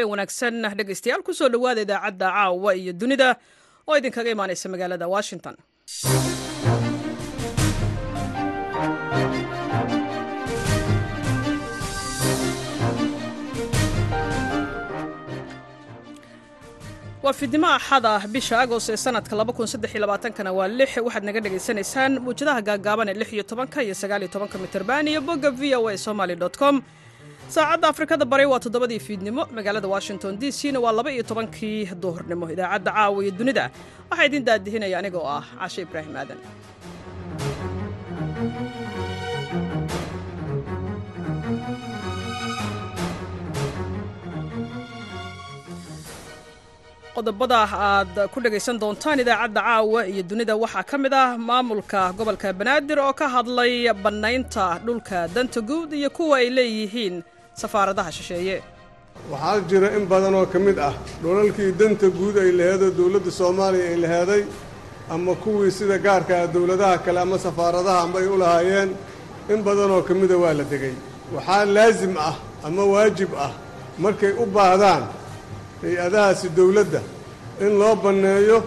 habeen wanaagsan. Dhegaystayaal ku soo dhowaada idaacadda caawa iyo dunida oo idinkaga imaanaysa magaalada washington. Waa fiidnimo axada bisha agost ee sanadka kana waa lix. Waxaad naga dhegaysanaysaan muwjadaha gaagaaban ee lix iyo tobanka iyo sagaal iyo tobanka mitirban iyo bogga v o a somaly com saacadda afrikada bari waa toddobadii fiidnimo. Magaalada washington d c na waa laba iyo tobankii duhurnimo idaacadda caawa iyo dunida. Waxaa idin daadihinaya aniga ah cashe ibraahim aadan. Qodobada aad ku dhegaysan doontaan idaacadda caawa iyo dunida waxaa ka mid ah maamulka gobolka banaadir oo ka hadlay bannaynta dhulka danta guud iyo kuwa ay leeyihiin safaaradaha shisheeye. Waxaa jira in badan oo ka mid ah dhulalkii danta guud ay laheedoo dowladda soomaaliya ay laheeday ama kuwii sida gaarka ah dowladaha kale ama safaaradaha amba ay u lahaayeen in badanoo ka mida waa la degay. Waxaa laasim ah ama waajib ah markay u baahdaan hay'adahaasi dowladda in loo banneeyo.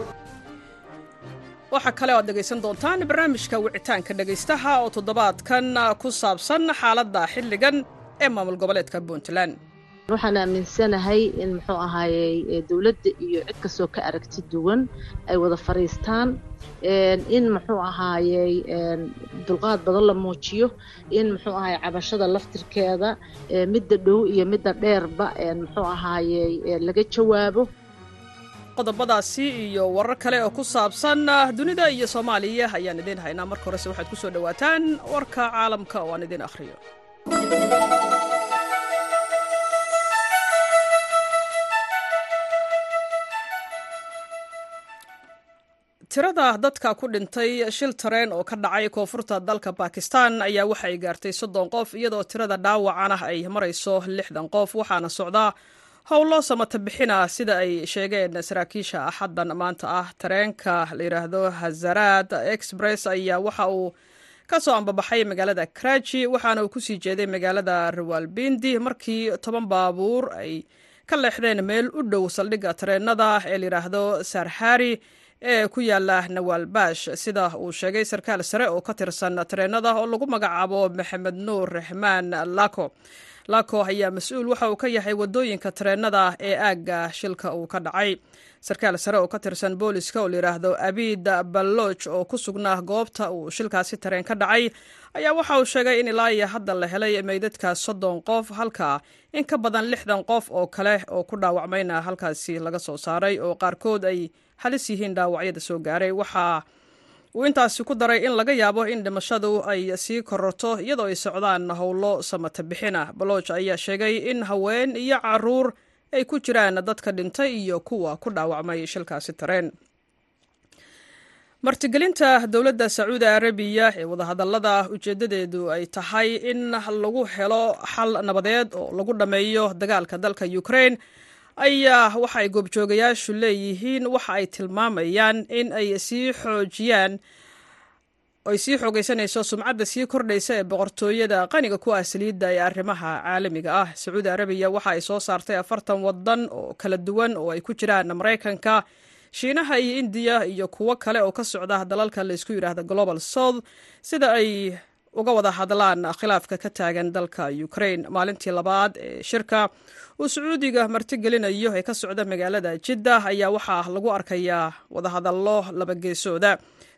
Waxaa kale o aad dhegaysan doontaan barnaamijka wicitaanka dhegaystaha oo toddobaadkan ku saabsan xaaladda xilligan ee maamul goboleedka puntland. Waxaan aaminsanahay in muxuu ahaayey dowladda iyo cid kastoo ka aragti duwan ay wada fadhiistaan in muxuu ahaayey dulqaad badan la muujiyo in muxuu ahaayey cabashada laftirkeeda midda dhow iyo midda dheerba muxuu ahaayey laga jawaabo. Qodobadaasi iyo warar kale oo ku saabsan dunida iyo soomaaliya ayaan idiin haynaa marka horese waxaad ku soo dhowaataan warka caalamka oo aan idiin akhriyo tirada dadka ku dhintay shil tareen oo ka dhacay koonfurta dalka bakistan ayaa waxa ay gaartay soddon qof iyadoo tirada dhaawacana ay marayso lixdan qof. Waxaana socdaa howlo samata bixina sida ay sheegeen saraakiisha axaddan maanta ah tareenka la yidhaahdo hazaraad express ayaa waxa uu ka soo ambabaxay magaalada karaji waxaana uu ku sii jeeday magaalada rawalbindi markii toban baabuur ay ka leexdeen meel u dhow saldhigga tareenada ee layidhaahdo sarhari ee ku yaalla nawaalbaash sida uu sheegay sarkaal sare oo ka tirsan tareenada oo lagu magacaabo maxamed nuur raxmaan lako. Lako ayaa mas'uul waxa uu ka yahay waddooyinka tareenada ee aagga shilka uu ka dhacay sarkaal sare oo ka tirsan booliska oo layidhaahdo abid ballooj oo ku sugnaa goobta uu shilkaasi tareen ka dhacay ayaa waxa uu sheegay in ilaa iyo hadda la helay meydadka soddon qof halka in ka badan lixdan qof oo kale oo ku dhaawacmayna halkaasi laga soo saaray oo qaarkood ay halis yihiin dhaawacyada soo gaaray. Waxa uu intaasi ku daray in laga yaabo in dhimashadu ay sii kororto iyadoo ay socdaan howlo samata bixin ah ayaa sheegay in haween iyo carruur ay ku jiraan dadka dhintay iyo kuwa ku dhaawacmay shilkaasi tareen. Martigelinta dowladda sacuudi arabiya ee wadahadallada ujeeddadeedu ay tahay in lagu helo xal nabadeed oo lagu dhammeeyo dagaalka dalka ukraine ayaa waxa ay goobjoogayaashu leeyihiin waxa ay tilmaamayaan in ay sii xoojiyaan ay sii xoogaysanayso sumcadda sii kordhaysa ee boqortooyada qaniga ku ah saliidda ee arrimaha caalamiga ah. Sacuudi arabiya waxa ay soo saartay afartan waddan oo kala duwan oo ay ku jiraan maraykanka shiinaha iyo indiya iyo kuwo kale oo ka socda dalalka laysku yidhaahda global south sida ay uga wada hadlaan khilaafka ka taagan dalka ukraine. Maalintii labaad ee shirka uu sacuudiga martigelinayo ee ka socda magaalada jidda ayaa waxaa lagu arkayaa wadahadallo labageesooda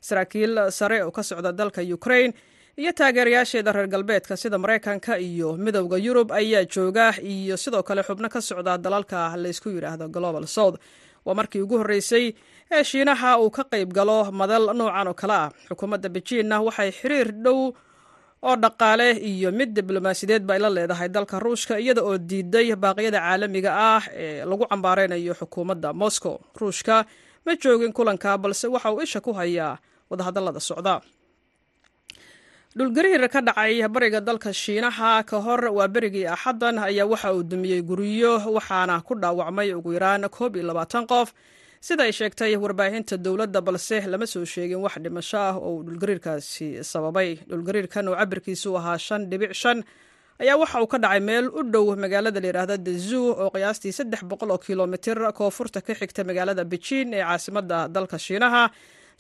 saraakiil sare oo ka socda dalka ukraine iyo taageerayaasheeda reer galbeedka sida maraykanka iyo midowda yurub ayaa jooga iyo sidoo kale xubno ka socda dalalka laysku yidhaahdo global south. Waa markii ugu horreysay ee shiinaha uu ka qayb galo madal noocan oo kale ah. Xukuumadda bejiinna waxay xiriir dhow oo dhaqaale iyo mid diblomaasiyadeed ba ay la leedahay dalka ruushka iyada oo diiday baaqyada caalamiga ah ee lagu cambaareynayo xukuumadda moscow. Ruushka ma joogin kulanka balse waxa uu isha ku hayaa wadahadallada socda. Dhulgariir ka dhacay bariga dalka shiinaha ka hor waa berigii axaddan ayaa waxa uu dumiyey guryo waxaana ku dhaawacmay ugu yaraan koob iyo labaatan qof. Sida ay sheegtay warbaahinta dowladda balse lama soo sheegin wax dhimasho ah oo uu dhulgariirkaasi sababay. Dhulgariirkan oo cabirkiisu ahaa shan dhibic shan ayaa waxa uu ka dhacay meel u dhow magaalada layidhaahda dezuu oo qiyaastii saddex boqol oo kilomitir koonfurta ka xigta magaalada bejiin ee caasimadda dalka shiinaha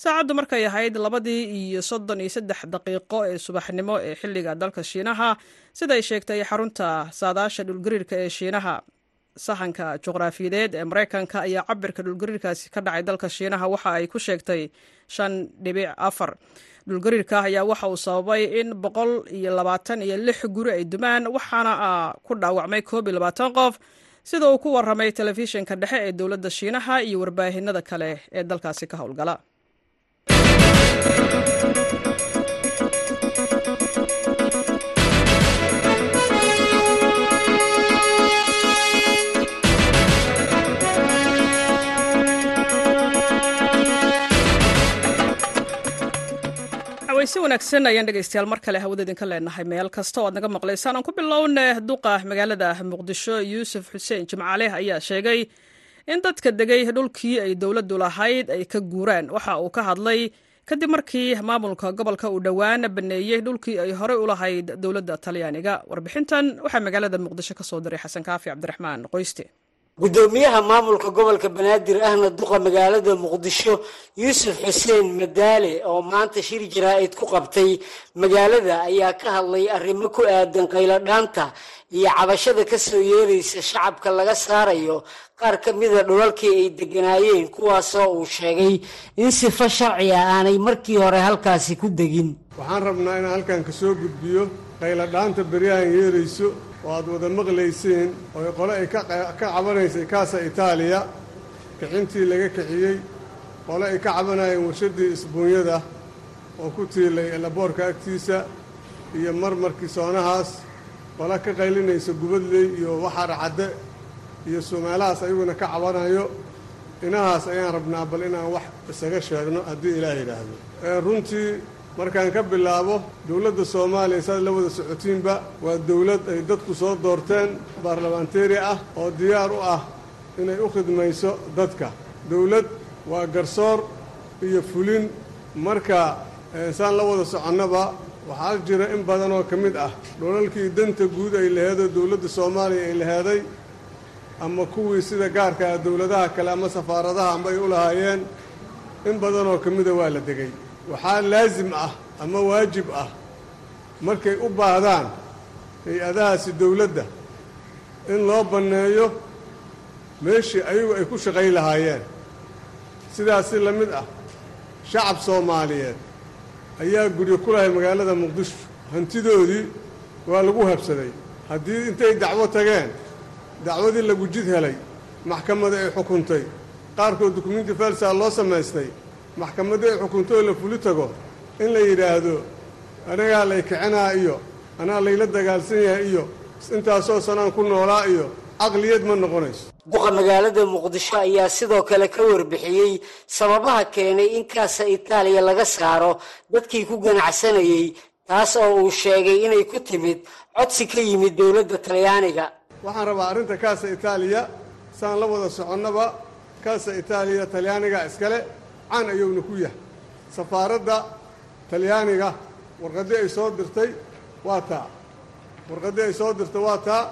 saacaddu markay ahayd labadii iyo soddon iyo saddex daqiiqo ee subaxnimo ee xilliga dalka shiinaha siday sheegtay xarunta saadaasha dhulgariirka ee shiinaha. Sahanka juqraafiyadeed ee maraykanka ayaa cabirka dhulgariirkaasi ka dhacay dalka shiinaha waxa ay ku sheegtay shan dhibic afar. Dhulgariirka ayaa waxa uu sababay in boqol iyo labaatan iyo lix guri ay dumaan waxaana ku dhaawacmay koob iyo labaatan qof sida uu ku waramay telefishinka dhexe ee dowladda shiinaha iyo warbaahinada kale ee dalkaasi ka howlgala si wanaagsan ayaan dhegeystayaal mar kale hawada idinka leenahay. Meel kasta oo aad naga maqlaysaan aan ku bilowne duqa magaalada muqdisho yuusuf xuseen jimcaale ayaa sheegay in dadka degay dhulkii ay dowladdu lahayd ay ka guuraan. Waxa uu ka hadlay kadib markii maamulka gobolka uu dhowaan baneeyey dhulkii ay horey u lahayd dowladda talyaaniga. Warbixintan waxaa magaalada muqdisho ka soo diray xasan kaafi cabdiraxmaan qoyste. Gudoomiyaha maamulka gobolka banaadir ahna duqa magaalada muqdisho yuusuf xuseen madaale oo maanta shir jaraa'id ku qabtay magaalada ayaa ka hadlay arrimo ku aadan qayladhaanta iyo cabashada ka soo yeeraysa shacabka laga saarayo qaar ka mida dhulalkii ay degganaayeen kuwaasoo uu sheegay in sifo sharci ah aanay markii hore halkaasi ku degin. Waxaan rabnaa inaan halkan ka soo gudbiyo qayladhaanta beryahan yeerayso oo aad wada maqlayseen oo qole ay ka cabanaysay kaasa itaaliya kixintii laga kixiyey qole ay ka cabanayeen warshaddii isbuunyada oo ku tiilay elaboorka agtiisa iyo marmarkii soonahaas qole ka qaylinaysa gubadley iyo waxaar cadde iyo sumaalahaas ayaguna ka cabanayo inahaas ayaan rabnaa bal inaan wax isaga sheegno haddii ilaah yidhaahdo. Runtii markaan ka bilaabo dowladda soomaaliya saad la wada socotiinba waa dowlad ay dadku soo doorteen baarlamanteeri ah oo diyaar u ah inay u khidmayso dadka. Dowlad waa garsoor iyo fulin. Marka saan la wada soconnaba waxaa jira in badan oo ka mid ah dholalkii danta guud ay laheedoo dowladda soomaaliya ay laheeday ama kuwii sida gaarka ah dowladaha kale ama safaaradaha amba ay u lahaayeen in badan oo ka mida waa la degay. Waxaa laasim ah ama waajib ah markay u baahdaan hay'adahaasi dowladda in loo banneeyo meeshii ayagu ay ku shaqayn lahaayeen. Sidaasi la mid ah shacab soomaaliyeed ayaa guryo ku lahay magaalada muqdisho. Hantidoodii waa lagu habsaday. Haddii intay dacwo tageen dacwadii lagu jid helay maxkamadda ay xukuntay qaarkood dukumenti falsaa loo samaystay maxkamaddii ay xukuntay oo la fuli tago in la yidhaahdo anagaa lay kicinaa iyo anaa layla dagaalsan yahay iyo intaasoo sanaan ku noolaa iyo caqliyad ma noqonayso. Duqa magaalada muqdisho ayaa sidoo kale ka warbixiyey sababaha keenay in kaasa itaaliya laga saaro dadkii ku ganacsanayey taas oo uu sheegay inay ku timid codsi ka yimid dowladda talyaaniga. Waxaan rabaa arrinta kaasa itaaliya saan la wada soconnaba kaasa itaaliya talyaaniga iskale caan ayuuna ku yahay safaaradda talyaaniga warqaddii ay soo dirtay waa taa. Warqaddii ay soo dirtay waa taa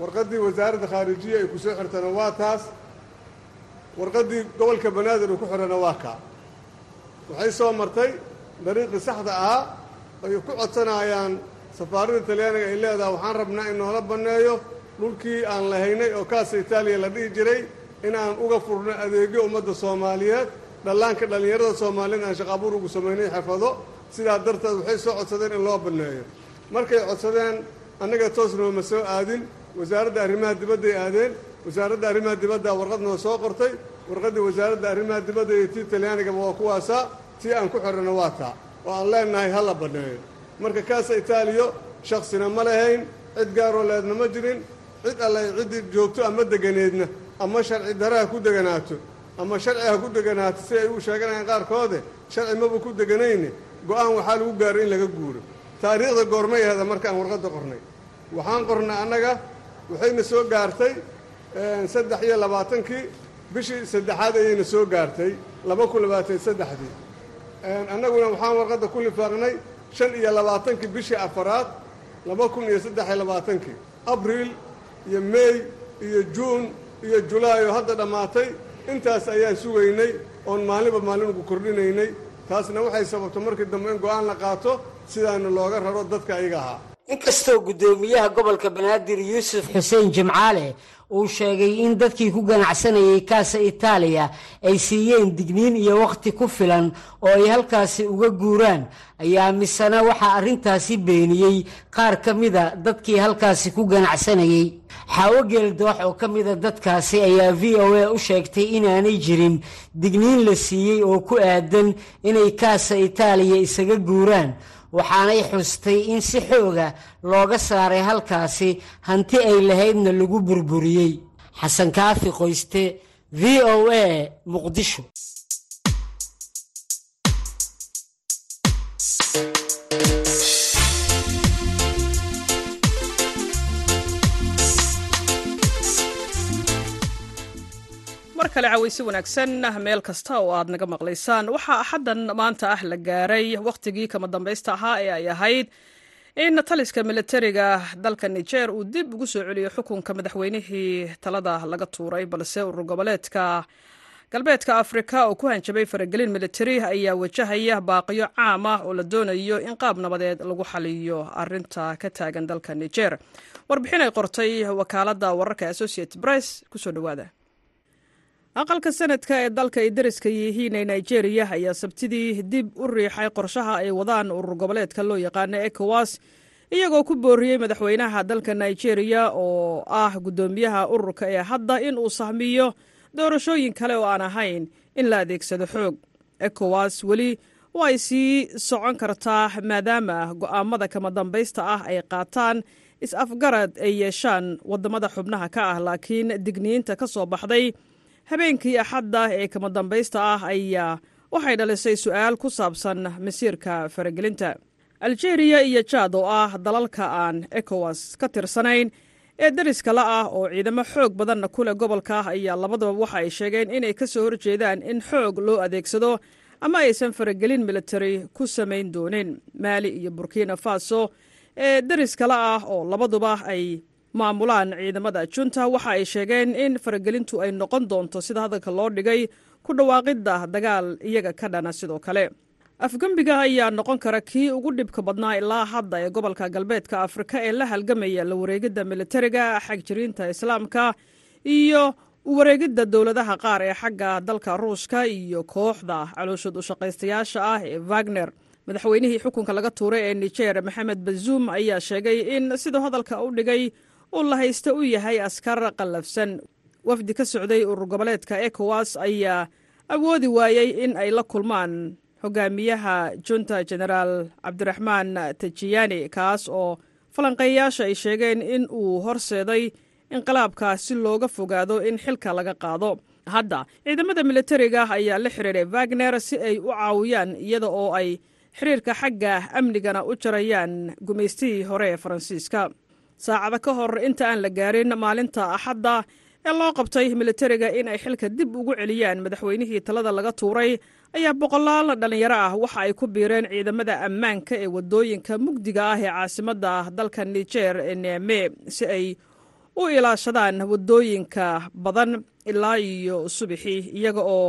warqaddii wasaaradda khaarijiya ay ku soo xirtana waa taas. Warqaddii gobolka banaadir uu ku xidhana waa kaa waxay soo martay dariiqii saxda ahaa ay ku codsanayaan safaaradda talyaaniga ay leedahay waxaan rabnaa in noola banneeyo dhulkii aan lahaynay oo kaasa itaaliya la dhihi jiray in aan uga furno adeegyo ummadda soomaaliyeed dhallaanka dhallinyarada soomaaliyeed aan shaqaabuur ugu samaynay xirfado. Sidaa darteed waxay soo codsadeen in loo banneeyo markay codsadeen annaga toosnooma soo aadin wasaaradda arrimaha dibadday aadeen wasaaradda arrimaha dibadda warqad noo soo qortay warqaddii wasaaradda arrimaha dibadda iyo tii talyaanigaba waa kuwaasaa tii aan ku xidhana waa taa. Oo aan leenahay ha la banneeyo marka kaasa itaaliyo shaksina ma lahayn cid gaaroo leedna ma jirin cid alle ciddii joogto ama deganeedna ama sharci dare ha ku deganaato ama sharci ha ku deganaato si ay u sheeganayaan qaarkoode sharci maba ku deganayne go'aan waxaa lagu gaaray in laga guuro. Taariikhda goormay ahda markaan warqadda qornay. Waxaan qornay annaga waxayna soo gaartay saddex iyo labaatankii. Bishii saddexaad ayayna soo gaartay laba kun labaatan saddexdii. Annaguna waxaan warqadda ku lifaaqnay shan iyo labaatankii bishii afaraad laba kun iyo saddex iyo labaatankii. Abriil iyo meey iyo juun iyo julaay hadda dhammaatay intaas ayaan sugaynay oon maalinba maalin ugu kordhinaynay. Taasna waxay sababtay markii dambe in go'aan la qaato sidaana looga raro dadka ayaga ahaa inkastoo guddoomiyaha gobolka banaadir yuusuf xuseen jimcaale uu sheegay in dadkii ku ganacsanayay kaasa itaaliya ay siiyeen digniin iyo wakhti ku filan oo ay halkaasi uga guuraan ayaa misena waxaa arrintaasi beeniyey qaar ka mida dadkii halkaasi ku ganacsanayey xaawo geeldoox oo ka mida dadkaasi ayaa v o a u sheegtay inaanay jirin digniin la siiyey oo ku aadan inay kaasa itaaliya isaga guuraan waxaanay xustay in si xooga looga saaray halkaasi hanti ay lahaydna lagu burburiyey. Xasan kaafi qoyste v o a muqdisho mar kale cawaysi wanaagsan meel kasta oo aad naga maqlaysaan. Waxaa axaddan maanta ah la gaaray. Wakhtigii kama dambaysta ahaa ee ay ahayd in taliska militariga dalka niger uu dib ugu soo celiyo xukunka madaxweynihii talada laga tuuray balse urur goboleedka galbeedka afrika oo ku hanjabay faragelin militari ayaa wajahaya baaqiyo caam ah oo la doonayo in qaab nabadeed lagu xaliyo arinta ka taagan dalka niger. Warbixin ay qortay wakaalada wararka associated press ku soo dhawaada aqalka sanadka ee dalka ay dariska yihiin ee nigeria ayaa sabtidii dib u riixay qorshaha ay wadaan urur goboleedka loo yaqaano ecowas iyagoo ku booriyey madaxweynaha dalka nigeria oo ah guddoomiyaha ururka ee hadda in uu sahmiyo doorashooyin kale oo aan ahayn in la adeegsado xoog. Ecowas weli way sii socon kartaa maadaama go'aamada kama dambaysta ah ay qaataan is-afgarad ay yeeshaan waddamada xubnaha ka ah laakiin digniinta ka soo baxday habeenkii axadda ee kama dambaysta ah ayaa waxay dhalisay su'aal ku saabsan masiirka faragelinta. Aljeriya iyo jaad oo ah dalalka aan ekowas ka tirsanayn ee dariska la ah oo ciidamo xoog badanna ku leh gobolka ayaa labadaba waxa ay sheegeen inay ka soo horjeedaan in xoog loo adeegsado ama aysan faragelin militari ku samayn doonin. Maali iyo burkina faso ee dariska la ah oo labaduba ay maamulaan ciidamada junta. Waxa ay sheegeen in faragelintu ay noqon doonto sida hadalka loo dhigay ku dhawaaqidda dagaal iyaga ka dhana sidoo kale. Afgembiga ayaa noqon kara kii ugu dhibka badnaa ilaa hadda ee gobolka galbeedka afrika ee la halgamaya la wareegidda militariga xagjiriinta islaamka iyo wareegidda dowladaha qaar ee xagga dalka ruushka iyo kooxda calooshood ushaqaystayaasha ah ee wagner. Madaxweynihii xukunka laga tuuray ee niger maxamed bazuum ayaa sheegay in siduu hadalka u dhigay uu la haysta u yahay askar qallafsan. Wafdi ka socday urur goboleedka ekowas ayaa awoodi waayey in ay la kulmaan hogaamiyaha junta genaraal cabdiraxmaan tajiyani kaas oo falanqeeyayaasha ay sheegeen in uu horseeday inqilaabka si looga fogaado in xilka laga qaado. Hadda ciidamada militariga ayaa la xiriiray wagner si ay u caawiyaan iyada oo ay xiriirka xagga amnigana u jarayaan gumaystihii hore ee faransiiska saacado ka hor inta aan la gaarin maalinta axadda ee loo qabtay militariga in ay xilka dib ugu celiyaan madaxweynihii talada laga tuuray ayaa boqolaal dhallinyaro ah waxa ay ku biireen ciidamada ammaanka ee waddooyinka mugdiga ah ee caasimadda dalka niger ee neeme si ay u ilaashadaan waddooyinka badan ilaa iyo subixii iyaga oo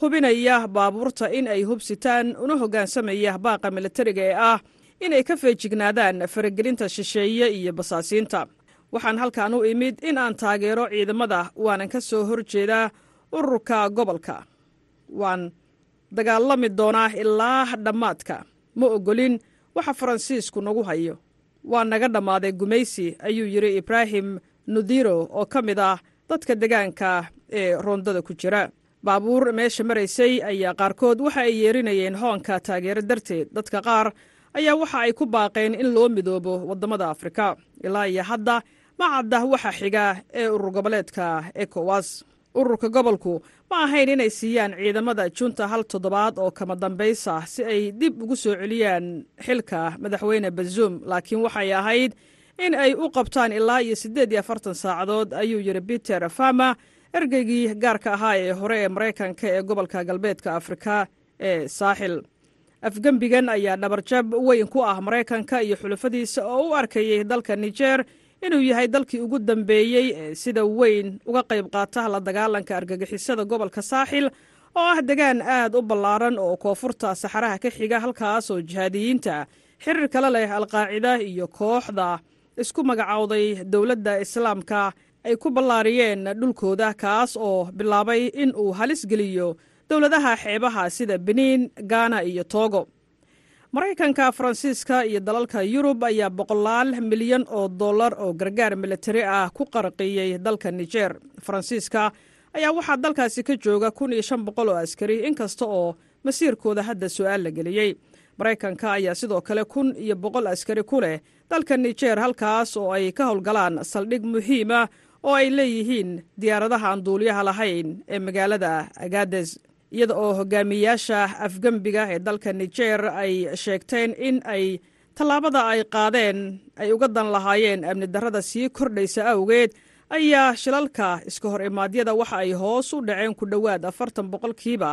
hubinaya baabuurta in ay hubsitaan una hoggaansamaya baaqa militariga ee ah inay ka feejignaadaan faragelinta shisheeye iyo basaasiinta. Waxaan halkan u imid in aan taageero ciidamada waanan ka soo hor jeedaa ururka gobolka. Waan dagaalami doonaa ilaa dhammaadka. Ma oggolin waxa faransiisku nagu hayo. Waa naga dhammaaday gumaysi ayuu yidhi ibraahim nudiro oo ka mid ah dadka degaanka ee roondada ku jira. Baabuur meesha maraysay ayaa qaarkood waxa ay yeerinayeen hoonka taageero darteed. Dadka qaar ayaa waxa ay ku baaqeen in loo midoobo waddamada afrika. Ilaa iyo hadda ma cadda waxa xiga ee urur goboleedka ekowas ururka gobolku ma ahayn inay siiyaan ciidamada junta hal toddobaad oo kama dambaysa si ay dib ugu soo celiyaan xilka madaxweyne bazuum laakiin waxay ahayd in ay u qabtaan ilaa iyo siddeed iyo afartan saacadood ayuu yidhi peter fama ergeygii gaarka ahaa ee hore ee maraykanka ee gobolka galbeedka afrika ee saaxil afgembigan ayaa dhabarjab weyn ku ah maraykanka iyo xulafadiisa oo u arkayey dalka nijer inuu yahay dalkii ugu dambeeyey ee sida weyn uga qayb qaata la dagaalanka argagixisada gobolka saaxil oo ah degaan aad u ballaaran oo koonfurta saxaraha ka xiga halkaas oo jihaadiyiinta xiriir kale leh alqaacida iyo kooxda isku magacowday dowladda islaamka ay ku ballaariyeen dhulkooda kaas oo bilaabay in uu halis geliyo dowladaha xeebaha sida beniin gaana iyo toogo maraykanka faransiiska iyo dalalka yurub ayaa boqolaal milyan oo dollar oo gargaar militari ah ku qarqiyey dalka nijer faransiiska ayaa waxaa dalkaasi ka jooga kun iyo shan boqol oo askari inkasta oo masiirkooda hadda su'aal la geliyey maraykanka ayaa sidoo kale kun iyo boqol askari ku leh dalka nijer halkaas oo ay ka howlgalaan saldhig muhiima oo ay leeyihiin diyaaradaha aan duuliyaha lahayn ee magaalada agades iyada oo hogaamiyayaasha afgembiga ee dalka nijer ay sheegteen in ay tallaabada ay qaadeen ay uga dan lahaayeen amni darrada sii kordhaysa awgeed ayaa shilalka iska hor imaadyada waxa ay hoos u dhaceen ku dhowaad afartan boqolkiiba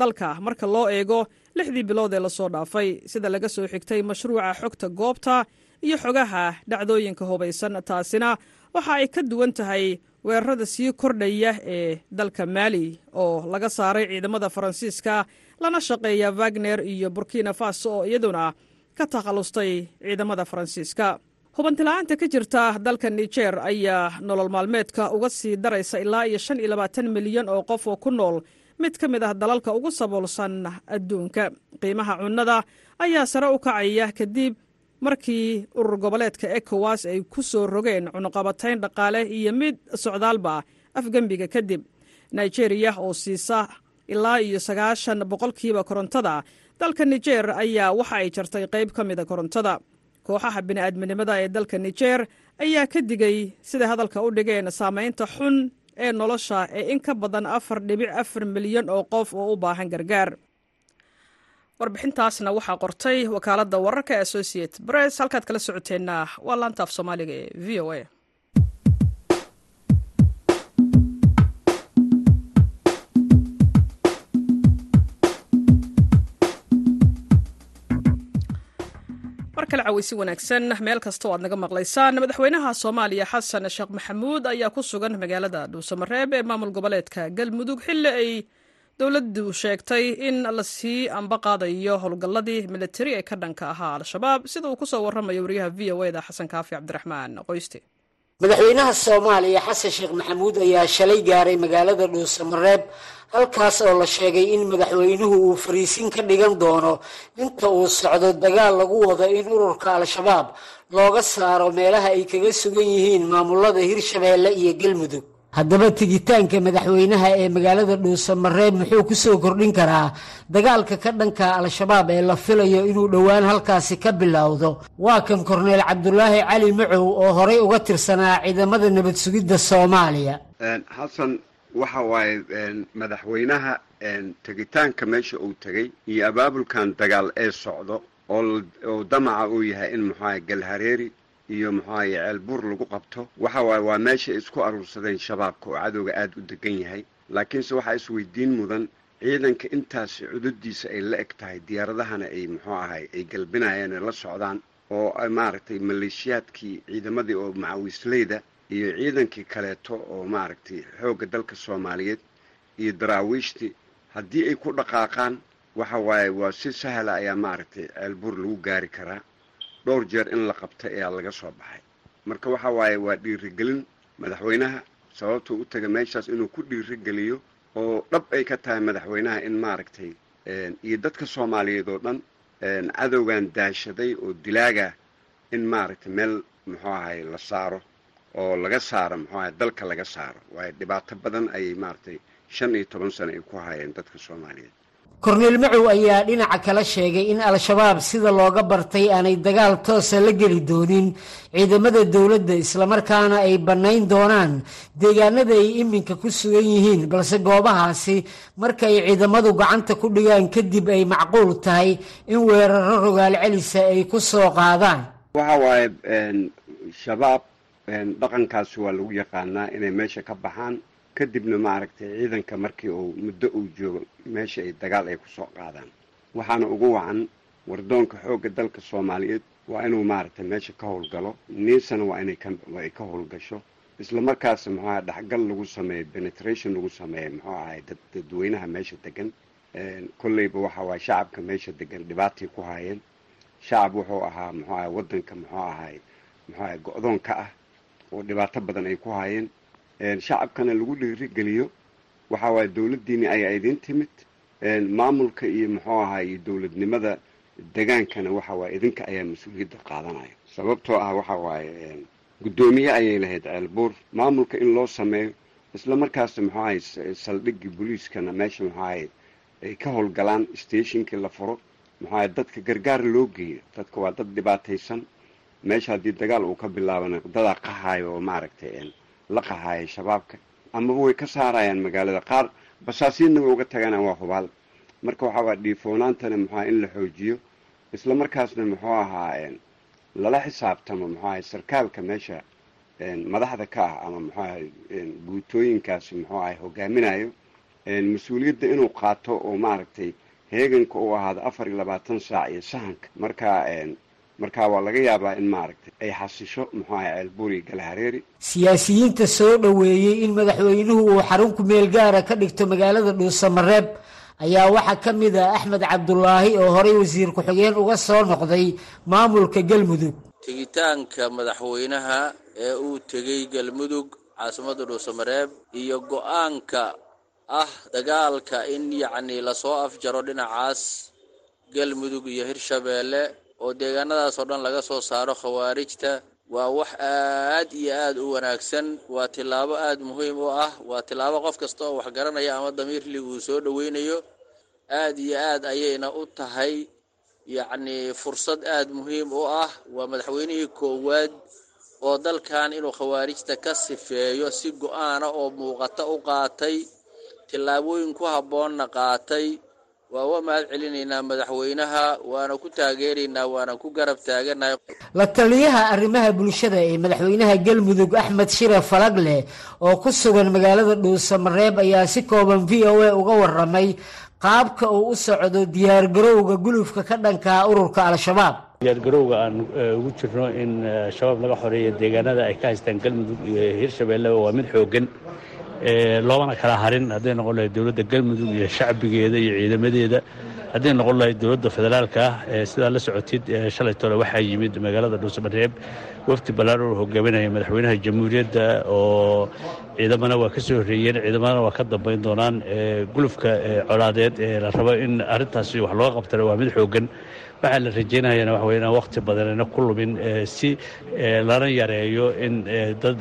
dalka. Marka loo eego lixdii bilood ee la soo dhaafay sida laga soo xigtay mashruuca xogta goobta iyo xogaha dhacdooyinka hubaysan taasina waxa ay ka duwan tahay weerarada sii kordhaya ee dalka maali oo laga saaray ciidamada faransiiska lana shaqeeya wagner iyo burkina faso oo iyaduna ka takhallustay ciidamada faransiiska. Hubantila'aanta ka jirta dalka nijer ayaa nolol maalmeedka uga sii daraysa ilaa iyo shan iyo labaatan milyan oo qof oo ku nool. Mid ka mid ah dalalka ugu saboolsan adduunka qiimaha cunnada ayaa sare u kacaya kadib markii urur goboleedka ekowas ay ku soo rogeen cunuqabatayn dhaqaale iyo mid socdaalba afgembiga kadib nigeriya oo siisa ilaa iyo sagaashan boqolkiiba korontada dalka nijer ayaa waxa ay jartay qayb ka mida korontada. Kooxaha bini'aadminimada ee dalka nijer ayaa ka digay sida hadalka u dhigeen saamaynta xun ee nolosha ee in ka badan afar dhibic afar milyan oo qof oo u baahan gargaar warbixintaasna waxaa qortay wakaaladda wararka associate bress halkaad kala socoteenna waa laanta af soomaaliga ee v o a. Caweysi wanaagsan meel kasta oo aad naga maqlaysaan madaxweynaha soomaaliya xasan sheekh maxamuud ayaa ku sugan magaalada dhuusamareeb ee maamul goboleedka galmudug xilli ay dowladdu sheegtay in la sii amba qaadayo howlgalladii militari ee ka dhanka ahaa al-shabaab sida uu ku soo warramayo wariyaha v o eda xasan kaafi cabdiraxmaan qoyste. Madaxweynaha soomaaliya xasan sheekh maxamuud ayaa shalay gaaray magaalada dhuusamareeb halkaas oo la sheegay in madaxweynuhu uu fariisin ka dhigan doono inta uu socdo dagaal lagu wado in ururka al-shabaab looga saaro meelaha ay kaga sugan yihiin maamulada hirshabeelle iyo galmudug haddaba tegitaanka madaxweynaha ee magaalada dhuusamareeb muxuu ku soo kordhin karaa dagaalka ka dhanka al-shabaab ee la filayo inuu dhowaan halkaasi ka bilowdo. Waa kan korneel cabdulaahi cali macow oo horey uga tirsanaa ciidamada nabad sugidda soomaaliya xasan waxa waaye madaxweynaha tegitaanka meesha uu tegey iyo abaabulkan dagaal ee socdo oo damaca uu yahay in muxuaha galhareeri iyo muxuahaye ceelbuur lagu qabto. Waxa waaye waa meesha isku aruursadeen shabaabka oo cadowga aada u degan yahay. Laakiinse waxaa isweydiin mudan ciidanka intaasi cudadiisa ay la eg tahay diyaaradahana ay muxuu ahay ay galbinayaan ay la socdaan oo maaragtay maleeshiyaadkii ciidamadii oo macawisleyda iyo ciidankii kaleeto oo maaragtay xoogga dalka soomaaliyeed iyo daraawiishtii. Haddii ay ku dhaqaaqaan waxa waaye waa si sahla ayaa maaragtay ceelbuur lagu gaari karaa dhowr jeer in la qabtay ayaa laga soo baxay. Marka waxa waaye waa dhiirigelin madaxweynaha sababtuu u taga meeshaas inuu ku dhiirigeliyo oo dhab ay ka tahay madaxweynaha in maaragtay iyo dadka soomaaliyeed oo dhan cadowgan daashaday oo dilaaga in maaragtay meel muxuu ahay la saaro oo laga saaro muxuu ahay dalka laga saaro. Waayo dhibaato badan ayay maaragtay shan iyo toban sano ay ku hayeen dadka soomaaliyeed korneel macow ayaa dhinaca kala sheegay in al-shabaab sida looga bartay aanay dagaal toosa la geli doonin ciidamada dowladda islamarkaana ay bannayn doonaan deegaanada ay iminka ku sugan yihiin balse goobahaasi marka ay ciidamadu gacanta ku dhigaan kadib ay macquul tahay in weeraro rogaal celisa ay ku soo qaadaan. Waxa waaye shabaab dhaqankaasi waa lagu yaqaanaa inay meesha ka baxaan kadibna maaragtay ciidanka markii uu muddo uu joogo meesha ay dagaal ay ku soo qaadaan. Waxaana ugu wacan wardoonka xoogga dalka soomaaliyeed waa inuu maaragtay meesha ka howlgalo niisana waa inay kaay ka howlgasho. Isla markaas muxuu ahay dhexgal lagu sameeyo penetration lagu sameeyo muxuu ahay dad dadweynaha meesha degan kolleyba waxa waay shacabka meesha degan dhibaatay ku haayeen shacab wuxuu ahaa muxuu ahay waddanka muxuu ahay muxuu ahay go-doon ka ah oo dhibaato badan ay ku haayeen shacabkana lagu dhiirigeliyo. Waxa waaye dowladdiini ayaa idiin timid. Maamulka iyo muxuu ahay iyo dowladnimada degaankana waxa waaye idinka ayaa mas'uuliyadda qaadanaya. Sababtoo ah waxa waaye guddoomiye ayay lahayd ceelbuur. Maamulka in loo sameeyo isla markaasna muxuu ahay saldhiggii booliiskana meesha muxuu ahay ay ka howlgalaan stationkii la furo. Muxuu ahay dadka gargaar loo geeyo. Dadka waa dad dhibaataysan. Meesha haddii dagaal uu ka bilaabana dadaa qahayo oo maaragtay la qahaaya shabaabka. Amaba way ka saarayaan magaalada qaar. Basaasiinna way uga tagaanaan waa hubaal. Marka waxaa waa dhiifoonaantana muxuu aha in la xoojiyo. Isla markaasna muxuu ahaa lala xisaabtamo muxuu ahay sarkaalka meesha madaxda ka ah ama muxuu ahay guutooyinkaasi muxuu ahay hogaaminayo. Mas'uuliyadda inuu qaato oo maaragtay heeganka uu ahaado afar iyo labaatan saac iyo sahanka. Marka markaa waa laga yaabaa in maaragtay ay xasisho muxuu ahay ceelbuur iyo galahareeri siyaasiyiinta soo dhoweeyey in madaxweynuhu uu xarun ku meel gaara ka dhigto magaalada dhuusamareeb ayaa waxaa ka mid ah axmed cabdulaahi oo horey wasiir ku-xigeen uga soo noqday maamulka galmudug. Tegitaanka madaxweynaha ee uu tegey galmudug caasimadda dhuusamareeb iyo go'aanka ah dagaalka in yacnii la soo afjaro dhinacaas galmudug iyo hirshabeelle oo deegaanadaas oo dhan laga soo saaro khawaarijta waa wax aad iyo aad u wanaagsan. Waa tillaabo aad muhiim u ah. Waa tillaabo qof kasta oo wax garanaya ama damiirlig uu soo dhoweynayo aad iyo aad ayayna u tahay. Yacnii fursad aad muhiim u ah. Waa madaxweynihii koowaad oo dalkan inuu khawaarijta ka sifeeyo si go'aana oo muuqata u qaatay tillaabooyin ku habboonna qaatay waa uga mahad celinaynaa madaxweynaha waana ku taageeraynaa waana ku garab taaganahay la taliyaha arrimaha bulshada ee madaxweynaha galmudug axmed shire falagleh oo ku sugan magaalada dhuusamareeb ayaa si kooban v o a uga waramay qaabka uu u socdo diyaargarowga gulufka ka dhankaa ururka al-shabaab. Diyaargarowga aan ugu jirno in shabaab laga xoreeya deegaanada ay ka haystaan galmudug iyo hirshabeelleba waa mid xoogan loobana kala harin. Hadday noqon lahayd dowladda galmudug iyo shacbigeeda iyo ciidamadeeda hadday noqon lahayd dowladda federaalka sidaa la socotid shalay tole waxaa yimid magaalada dhuusamareeb wafdi ballaaroo hogaaminaya madaxweynaha jamhuuriyadda oo ciidamana waa ka soo horreeyeen. Ciidamadana waa ka dambayn doonaan gulufka colaadeed ee la rabo in arrintaasi wax looga qabtana waa mid xoogan waxaa la rajeynayana waxa wey inaan wakhti ku lumin si lana yareeyo in dad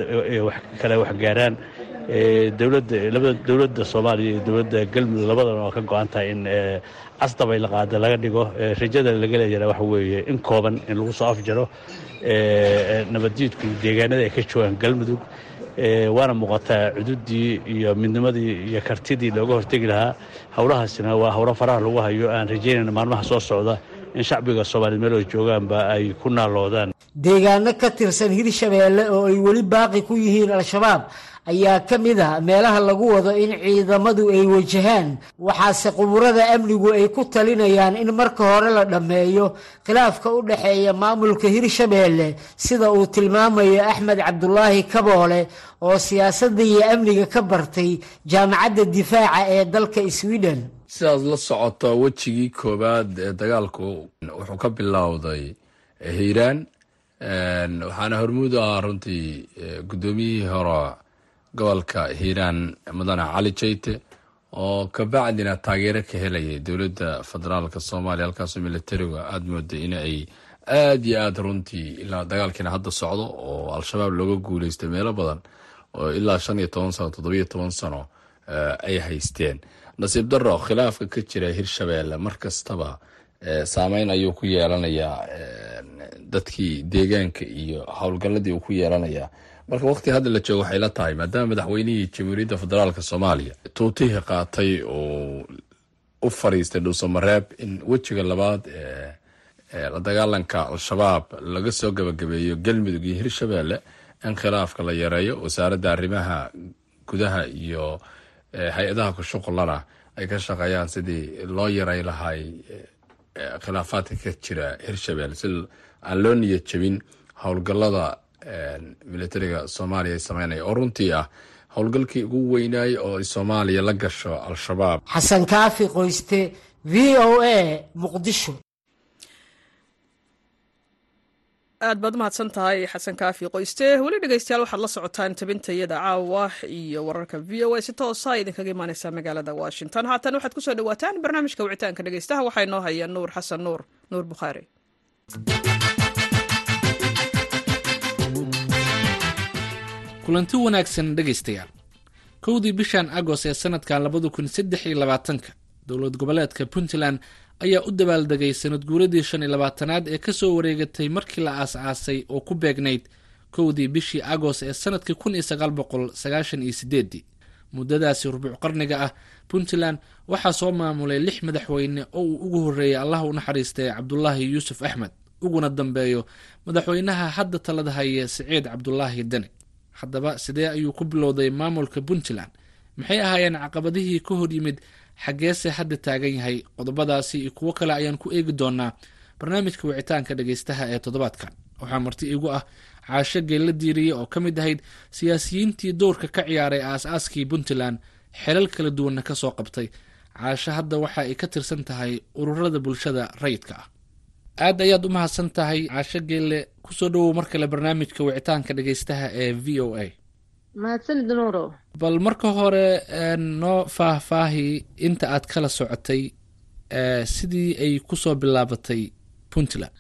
kale wax gaaraan dowladda soomaaliya iyo dowladda galmudug labadana waa ka go-an tahay in casdabay la qaada laga dhigo rajada laga leeyana waxa weeye in kooban in lagu soo afjaro nabaddiidku deegaanada ay ka joogaan galmudug waana muuqataa cududii iyo midnimadii iyo kartidii looga hortegi lahaa. Howlahaasina waa howlo faraha lagu hayo aan rajeynayna maalmaha soo socda in shacbiga soomaaliyed meel oo joogaanba ay ku naaloodaan. Deegaano ka tirsan hirshabeelle oo ay weli baaqi ku yihiin al-shabaab ayaa ka mid ah meelaha lagu wado in ciidamadu ay wajahaan. Waxaase quburada amnigu ay ku talinayaan in marka hore la dhammeeyo. Khilaafka u dhexeeya maamulka hirshabeelle sida uu tilmaamayo axmed cabdulaahi kaboole oo siyaasadda iyo amniga ka bartay jaamacadda difaaca ee dalka sweden. Sidaad la socoto wejigii koowaad ee dagaalku wuxuu ka bilowday hiiraan waxaana hormuud ahaa runtii guddoomiyihii hore gobolka hiiraan mudane cali jayte oo kabacdina taageero ka helayay dowladda federaalka soomaaliya halkaasoo militariga aada mooday in ay aada iyo aada runtii ilaa dagaalkiina hadda socdo oo al-shabaab looga guuleystay meelo badan oo ilaa shan iyo toban sano toddobiyo toban sano ay haysteen. Nasiib daro khilaafka ka jira hirshabeelle mar kastaba saameyn ayuu ku yeelanayaa dadkii deegaanka iyo howlgalladii uu ku yeelanayaa marka waqti hadda la joogo waxay la tahay maadaama madaxweynihii jamhuuriyadda federaalk soomaaliya tuutihii qaatay oo u fariistay dhuusamareeb in wejiga labaad ee la dagaalanka al-shabaab laga soo gabagabeeyo galmudug iyo hirshabeelle in khilaafka la yareeyo wasaaradda arrimaha gudaha iyo hay'adaha ku shuqulana ay ka shaqeeyaan sidii loo yaray lahay khilaafaadka ka jira hirshabelle si aan loo niyad jebin howlgallada militariga soomaaliya ay sameynaya. Oo runtii ah howlgalkii ugu weynaayay oo ay soomaaliya la gasho al-shabaab. Xasan kaafi qoyste v o a muqdisho. Aad baad umahadsan tahay xasan kaafi qoyste. Weli dhegeystayaal waxaad la socotaan tabintayada caawa iyo wararka v o a. Si toosa idinkaga imaaneysaa magaalada washington. Haatan waxaad ku soo dhawaataan barnaamijka wicitaanka dhegeystaha waxaa inoo haya nuur xasan nuur nuur bukhaari kulanti wanaagsan dhegaystayaal. Kowdii bishan agoost ee sanadkan labada kun saddex iyo labaatanka dowlad goboleedka puntland ayaa u dabaaldegay sanad guuradii shan iyo labaatanaad ee ka soo wareegatay markii la aas-aasay oo ku beegnayd kowdii bishii agoost ee sannadkii kun iyo sagaal boqol sagaashan iyo sideedii muddadaasi rubuuc qarniga ah puntland waxaa soo maamulay lix madaxweyne oo uu ugu horreeyay allah u naxariistay cabdulaahi yuusuf axmed uguna dambeeyo madaxweynaha hadda talada haya siciid cabdulaahi deni haddaba sidee ayuu ku bilowday maamulka puntland? Maxay ahaayeen caqabadihii ka hor yimid xaggeese hadda taagan yahay? Qodobadaasi iyo kuwo kale ayaan ku eegi doonaa barnaamijka wicitaanka dhegeystaha ee toddobaadkan waxaa marti igu ah caasho geella diiriye oo ka mid ahayd siyaasiyiintii dowrka ka ciyaaray aas-aaskii puntland xelal kala duwanna ka soo qabtay. Caasho hadda waxa ay ka tirsan tahay ururada bulshada rayidka ah aad ayaad u mahadsan tahay caasho geelle ku soo dhowow mar kale barnaamijka wicitaanka dhegeystaha ee v o a. Mahadsanid nuuro bal marka hore noo faahfaahi inta aad kala socotay sidii ay ku soo bilaabatay puntland.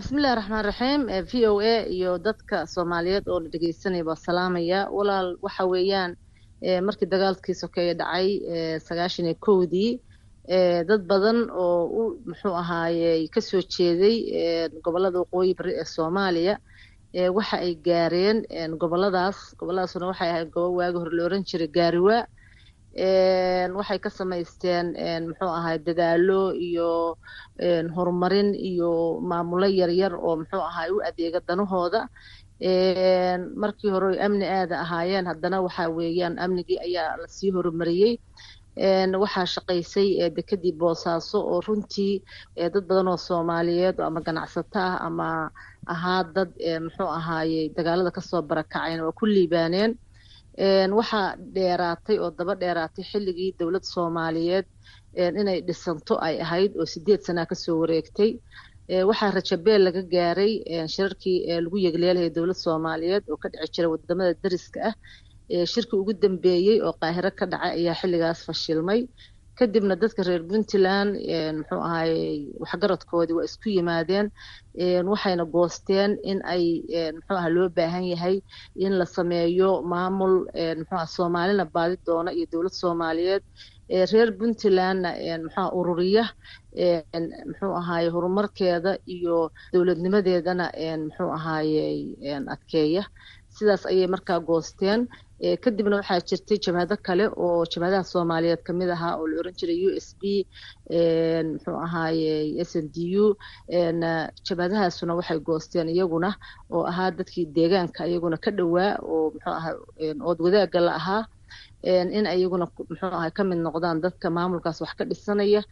Bismillahi raxmaan raxiim v o a iyo dadka soomaaliyeed oo la dhegeysanaya baa salaamaya. Walaal waxa weeyaan markii dagaalkii sokeeye dhacay sagaashan iyo kowdii dad badan oo u muxuu ahaaye ka soo jeeday gobollada waqooyi bari ee soomaaliya waxa ay gaareen goboladaas goboladaasna waxay ahayd gobo waagi hore la oran jiray gaariwa waxay ka samaysteen muxuu ahaay dadaalo iyo horumarin iyo maamulo yaryar oo muxuu ahaay u adeega danahooda. Markii hore amni aada ahaayeen haddana waxa weeyaan amnigii ayaa la sii horumariyey waxaa shaqaysay dekedii boosaaso oo runtii dad badan oo soomaaliyeed ama ganacsato ah ama ahaa dad muxuu ahaayey dagaalada ka soo barakaceen waa ku liibaaneen. Waxaa dheeraatay oo daba dheeraatay xilligii dowlad soomaaliyeed inay dhisanto ay ahayd oo sideed sanaa ka soo wareegtay. Waxaa rajabeel laga gaaray shirarkii lagu yegleelaya dowlad soomaaliyeed oo ka dhici jira waddamada dariska ah shirkii ugu dambeeyey oo qaahiro ka dhacay ayaa xilligaas fashilmay. Kadibna dadka reer puntland muxuu ahaayey waxgaradkoodii waa isku yimaadeen waxayna goosteen in ay muxuu aha loo baahan yahay in la sameeyo maamul muxuu aha soomaalina baadi doona iyo dowlad soomaaliyeed. Reer puntlandna muxuuha ururiya muxuu ahaaye horumarkeeda iyo dowladnimadeedana muxuu ahaayey adkeeya sidaas ayay markaa goosteen. Kadibna waxaa jirtay jabhado kale oo jabhadaha soomaaliyeed ka mid ahaa oo la oran jiray u s b muxuu ahaaye s n d u. Jabhadahaasuna waxay goosteen iyaguna oo ahaa dadkii deegaanka iyaguna ka dhowaa oo muxuu aha ood wadaagga la ahaa in iyaguna muxuu ahay ka noqdaan dadka maamulkaas wax ka dhisanaya.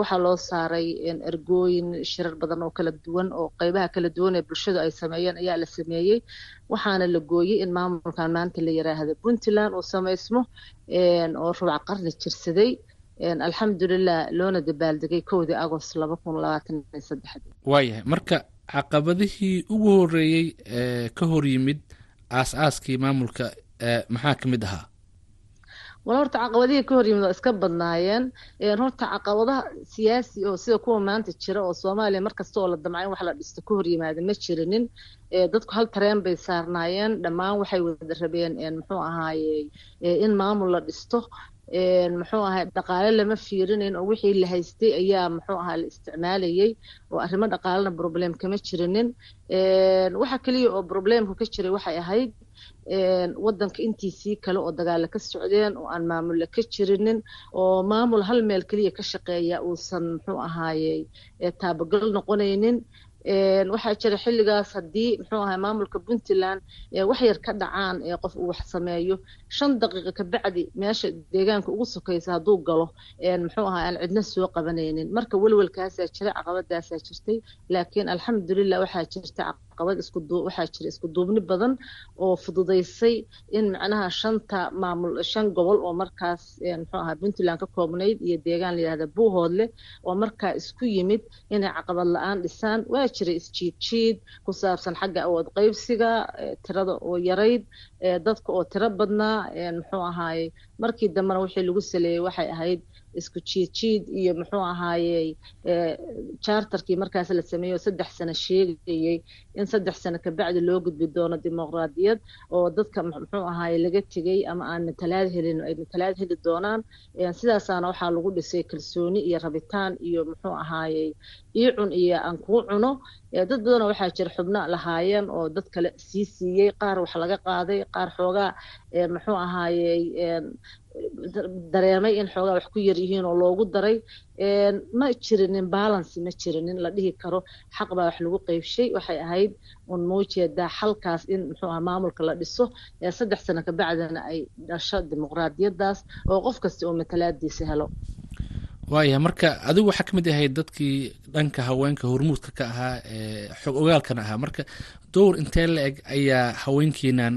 Waxaa loo saaray ergooyin shirar badan oo kala duwan oo qeybaha kala duwan ee bulshadu ay sameeyeen ayaa la sameeyey. Waxaana la gooyey in maamulkan maanta la yiraahdo puntland uu samaysmo oo rubac qarni jirsaday. Alxamdulilah loona dabaaldegay kowdii agost laba kun labaatan iyo saddexdii waayahay marka caqabadihii ugu horeeyey ee ka hor yimid aas-aaskii maamulka maxaa ka mid ahaa wal horta caqabadihii ka hor yimid waa iska badnaayeen horta caqabadaha siyaasi oo sida kuwa maanta jira oo soomaaliya markasta oo la damca in wax la dhisto ka hor yimaada ma jirinin. Dadku hal tareen bay saarnaayeen dhammaan waxay wada rabeen muxuu ahaaye in maamul la dhisto muxuu ahay dhaqaale lama fiirinayn oo wixii la haystay ayaa muxuu ahaa la isticmaalayay oo arrimo dhaqaalena problem kama jirinin. Waxa keliya oo problemka ka jiray waxay ahayd waddanka intiisii kale oo dagaala ka socdeen oo aan maamulle ka jirinin oo maamul hal meel keliya ka shaqeeya uusan muxuu ahaaye taabagal noqonaynin waxaa jira xilligaas haddii muxuu ahay maamulka puntland wax yar ka dhacaan ee qof uu wax sameeyo. Shan daqiiqa kabacdi meesha deegaanka ugu sokaysa hadduu galo muxuu ahay aan cidna soo qabanaynin. Marka welwelkaasaa jira caqabadaasaa jirtay laakiin alxamdulilah waxaa jirta isku waxaa jira isku duubni badan oo fududaysay in macnaha shanta maamul shan gobol oo markaas muxuu ahaa puntland ka koobnayd iyo deegaan layihahda buuhoodle oo markaa isku yimid inay caqabad la'aan dhisaan. Waa jira isjiid jiid ku saabsan xagga awood qaybsiga tirada oo yarayd dadka oo tiro badnaa muxuu ahaaye markii dambena wixii lagu saleeyey waxay ahayd isku jiid jiid iyo muxuu ahaayey charterkii markaas la sameeyo saddex sano sheegayey in saddex sano kabacdi loo gudbi doono dimuqraadiyad oo dadka muxuu ahaaye laga tegey ama aan matalaad helin ay matalaad heli doonaan. Sidaasaana waxaa lagu dhisay kalsooni iyo rabitaan iyo muxuu ahaayey ii iyo aan kuu cuno dad badanoo waxaa jira xubno lahaayeen oo dad kale sii siiyey qaar wax laga qaaday qaar xoogaa muxuu ahaayey dareemay in xoogaa wax ku yar yihiin oo loogu daray. Ma jirinin balancy ma jirinin la dhihi karo. Xaq baa wax lagu qeybshay. Waxay ahayd un muujeedaa xalkaas in muxuu aha maamulka la dhiso. Saddex sano kabacdina ay dhasho dimuqraadiyadaas oo qof kasta oo matalaadiisa helo waaya marka adigu waxaa ka mid ahayd dadkii dhanka haweenka hormuudka ka ahaa ee xog ogaalkana ahaa. Marka dowr intee la eg ayaa haweenkiinan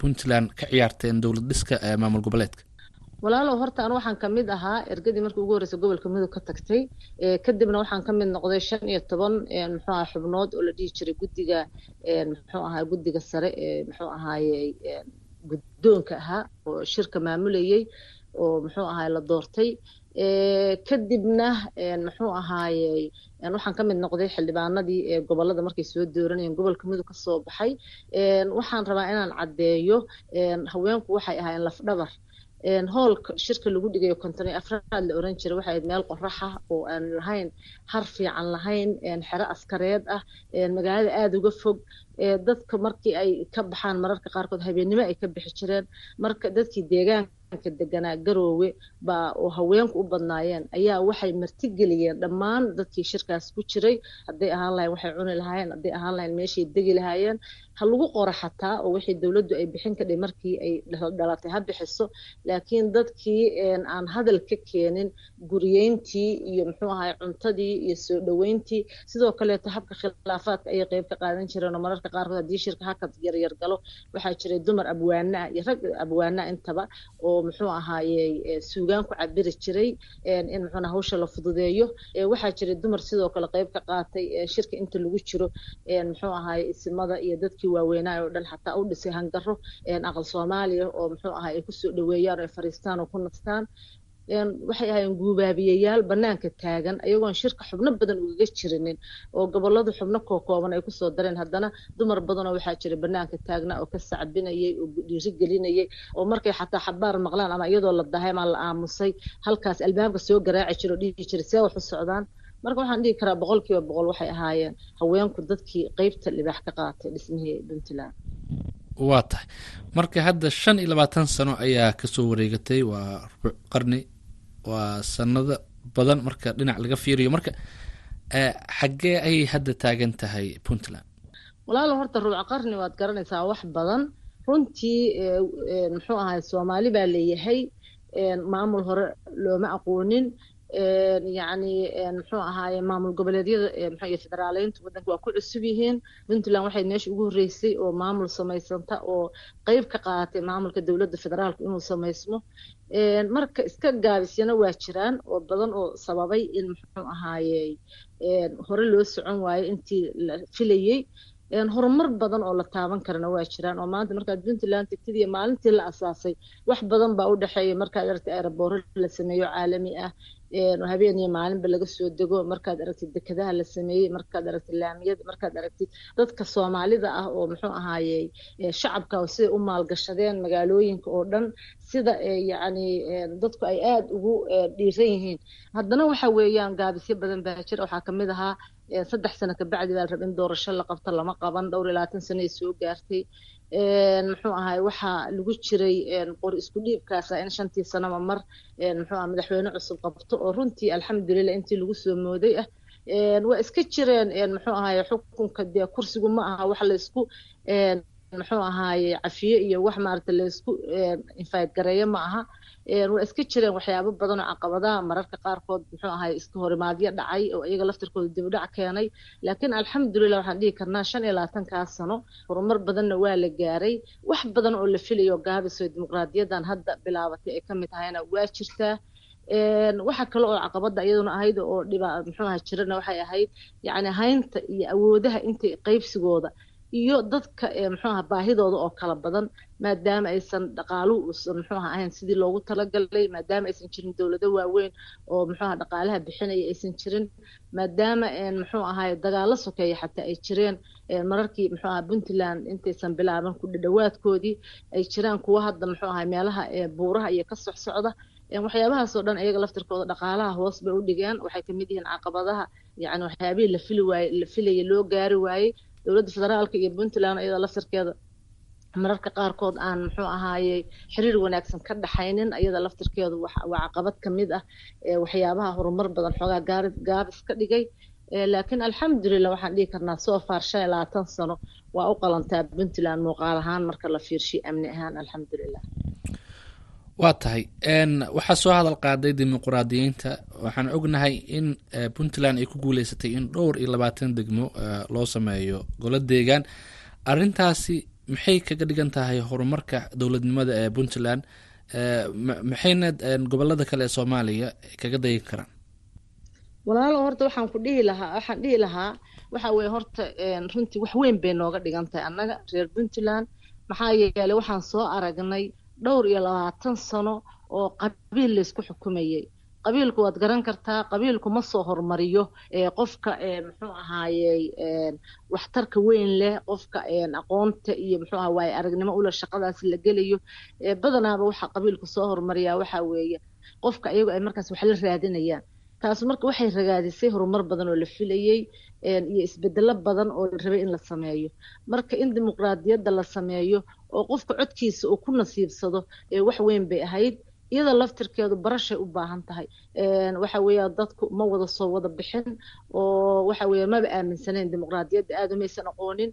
puntland ka ciyaarteen dowlad dhiska maamul goboleedka. Walaalow horta anu waxaan ka mid ahaa ergadii markii ugu horreysay gobolka mudug ka tagtay. Kadibna waxaan ka mid noqday shan iyo toban muxuu aha xubnood oo la dhihi jiray guddiga muxuu ahaa guddiga sare ee muxuu ahaaye guddoonka ahaa oo shirka maamulayey oo muxuu ahaay la doortay kadibna muxuu ahaayey waxaan ka mid noqday xildhibaanadii ee gobollada markay soo dooranayeen gobolka mudug ka soo baxay. Waxaan rabaa inaan caddeeyo haweenku waxay ahaayeen lafdhabar. Hoolka shirka lagu dhigayo kontonyo afraad la oran jiray waxay ahayd meel qoraxa oo aan lahayn har fiican lahayn xero askareed ah. Magaalada aada uga fog dadka markii ay ka baxaan mararka qaarkood habeennimo ay ka bixi jireen. Marka dadkii deegaanka deganaa garoowe baa oo haweenku u badnaayeen. Ayaa waxay martigeliyeen dhammaan dadkii shirkaas ku jiray. Hadday ahaan lahayn waxay cuni lahaayeen. Hadday ahaan lahayn meeshay degi lahaayeen ha lagu qora xataa oo wixii dowladdu ay bixin kadhay markii ay dhalatay ha bixiso. Laakiin dadkii aan hadal ka keenin guriyeyntii iyo muxuu ahay cuntadii iyo soo dhoweyntii sidoo kaleeto habka khilaafaadka ayay qeyb ka qaadan jireen oo mararka qaarkood haddii shirka hakad yaryar galo waxaa jiray dumar abwaanaa iyo rag abwaanaa intaba oo muxuu ahaaye suugaan ku cabiri jiray in muxuuna hawsha la fududeeyo. Waxaa jiray dumar sidoo kale qeyb ka qaatay shirka inta lagu jiro muxuu ahaaye isimada iyo dadkii waaweynaa oo dhan xataa u dhisay hangaro aqal soomaaliya oo muxuu ahaa ay ku soo dhaweeyaan ay fariistaan oo ku nastaan. Waxay ahaayeen guubaabiyayaal banaanka taagan ayagoon shirka xubno badan ugaga jirinin oo goboladu xubno kookooban ay ku soo dareen. Haddana dumar badanoo waxaa jira banaanka taagna oo ka sacbinayay oo dhiirigelinayay oo markay xataa xabaar maqlaan ama iyadoo la dahay ama la aamusay halkaas albaabka soo garaaci jira oo dhihi jira see wax u socdaan marka waxaan dhihi karaa boqol kiiba boqol waxay ahaayeen haweenku dadkii qeybta libaax ka qaatay dhismihii puntland waa tahay. Marka hadda shan iyo labaatan sano ayaa ka soo wareegatay waa rubuc qarni waa sanado badan marka dhinac laga fiiriyo. Marka xaggee ayay hadda taagan tahay puntland? Walaalo horta rubuc qarni waad garanaysaa wax badan. Runtii muxuu ahay soomaali baa leeyahay. Maamul hore looma aqoonin yacni muxuu ahaaye maamul goboleedyada mxu federaaleynta waddanka waa ku cusub yihiin. Puntland waxay meesha ugu horreysay oo maamul samaysanta oo qeyb ka qaadatay maamulka dowladda federaalka inuu samaysmo. Marka iska gaabisyana waa jiraan oo badan oo sababay in muxuu ahaaye hore loo socon waayo intii la filayey horumar badan oo la taaban karana waa jiraan oo maanta markaad puntland tegtid iyo maalintii la asaasay wax badan baa u dhexeeya markaad aragtay aerobooro la sameeyo caalami ah habeen iyo maalinba laga soo dego. Markaad aragtid dekedaha la sameeyey markaad aragtid laamiyada markaad aragtid dadka soomaalida ah oo muxuu ahaaye shacabka siday u maalgashadeen magaalooyinka oo dhan sida yacni dadku ay aada ugu dhiiran yihiin. Haddana waxa weeyaan gaabisyo badan baa jira. Waxaa ka mid ahaa saddex sano kabacdi baa la raba in doorasho la qabto lama qaban. Dhowr iyo labaatan sano ay soo gaartay muxuu ahay waxaa lagu jiray qor isku dhiibkaasa in shantii sanaba mar muxuu aha madaxweyne cusub qabto oo runtii alxamdulilah intii lagu soo mooday ah. Waa iska jireen muxuu ahaye xukunka dee kursigu ma aha wax laysku muxuu ahaaye cafiye iyo wax maarata laysku infayd gareeyo ma aha waa iska jireen waxyaabo badan oo caqabadaha mararka qaarkood muxuu ahaye iska horimaadyo dhacay oo iyaga laftirkooda dibdhac keenay. Laakiin alxamdulilah waxaan dhihi karnaa shan iyo labaatankaa sano horumar badanna waa la gaaray. Wax badan oo la filayo gaabiso dimuqraadiyadan hadda bilaabatay ay ka mid tahayna waa jirtaa waxa kale oo caqabada iyaduna ahayd oo dhiba muxuu aha jirana waxay ahayd yacni haynta iyo awoodaha intay qaybsigooda iyo dadka muxuu aha baahidooda oo kala badan maadaama aysan dhaqaaluhu uusan muxuu aha ahayn sidii loogu talagalay maadaama aysan jirin dowlado waaweyn oo muxuu aha dhaqaalaha bixinaya aysan jirin maadaama muxuu ahaye dagaalo sokeeya xataa ay jireen mararkii muxuu aha puntland intaysan bilaaban ku dhadhawaadkoodii ay jiraan kuwa hadda muxuu ahay meelaha buuraha iyo ka socsocda waxyaabahaasoo dhan iyaga laftirkooda dhaqaalaha hoos bay u dhigeen waxay ka mid yihiin caqabadaha yani waxyaabihii la fili waaye la filayay loo gaari waayey dowladda federaalka iyo puntland iyada laftirkeeda. Mararka qaarkood aan muxuu ahaaye xiriir wanaagsan ka dhaxaynin iyada laftirkeedu waa caqabad ka mid ah waxyaabaha horumar badan xoogaa gaabis ka dhigay. Laakiin alxamdulilah waxaan dhihi karnaa soo far shan iyo labaatan sano waa u qalantaa puntland muuqaal ahaan marka la fiirshiyo amni ahaan alxamdulilah waa tahay. Waxaa soo hadal qaaday dimuquraadiyiinta waxaan ognahay in puntland ay ku guuleysatay in dhowr iyo labaatan degmo loo sameeyo golo deegaan. Arintaasi maxay kaga dhigan tahay horumarka dowladnimada ee puntland? Maxayna gobollada kale ee soomaaliya kaga dayan karaan? Walaalo horta waxaan ku dhihi lahaa waxaan dhihi lahaa waxa weye horta runtii wax weyn bay nooga dhigan tahay. Annaga reer puntland maxaa yeelay waxaan soo aragnay dhowr iyo labaatan sano oo qabiil laysku xukumayay. Qabiilku waad garan kartaa qabiilku ma soo hormariyo qofka muxuu ahaayey waxtarka weyn leh qofka aqoonta iyo muxuu aha waaye aragnimo ule shaqadaas la gelayo. Badanaaba waxa qabiilku soo hormariyaa waxa weeye qofka iyagu ay markaas wax la raadinayaan. Taas marka waxay ragaadisay horumar badan oo la filayey iyo isbedelo badan oo la rabay in la sameeyo. Marka in dimuqraadiyadda la sameeyo oo qofka codkiisa uu ku nasiibsado wax weyn bay ahayd iyada laftirkeedu barashay u baahan tahay. Waxa weeya dadku ma wada soo wada bixin oo waxa weeya maba aaminsaneyn dimuqraadiyadda aada umaysan aqoonin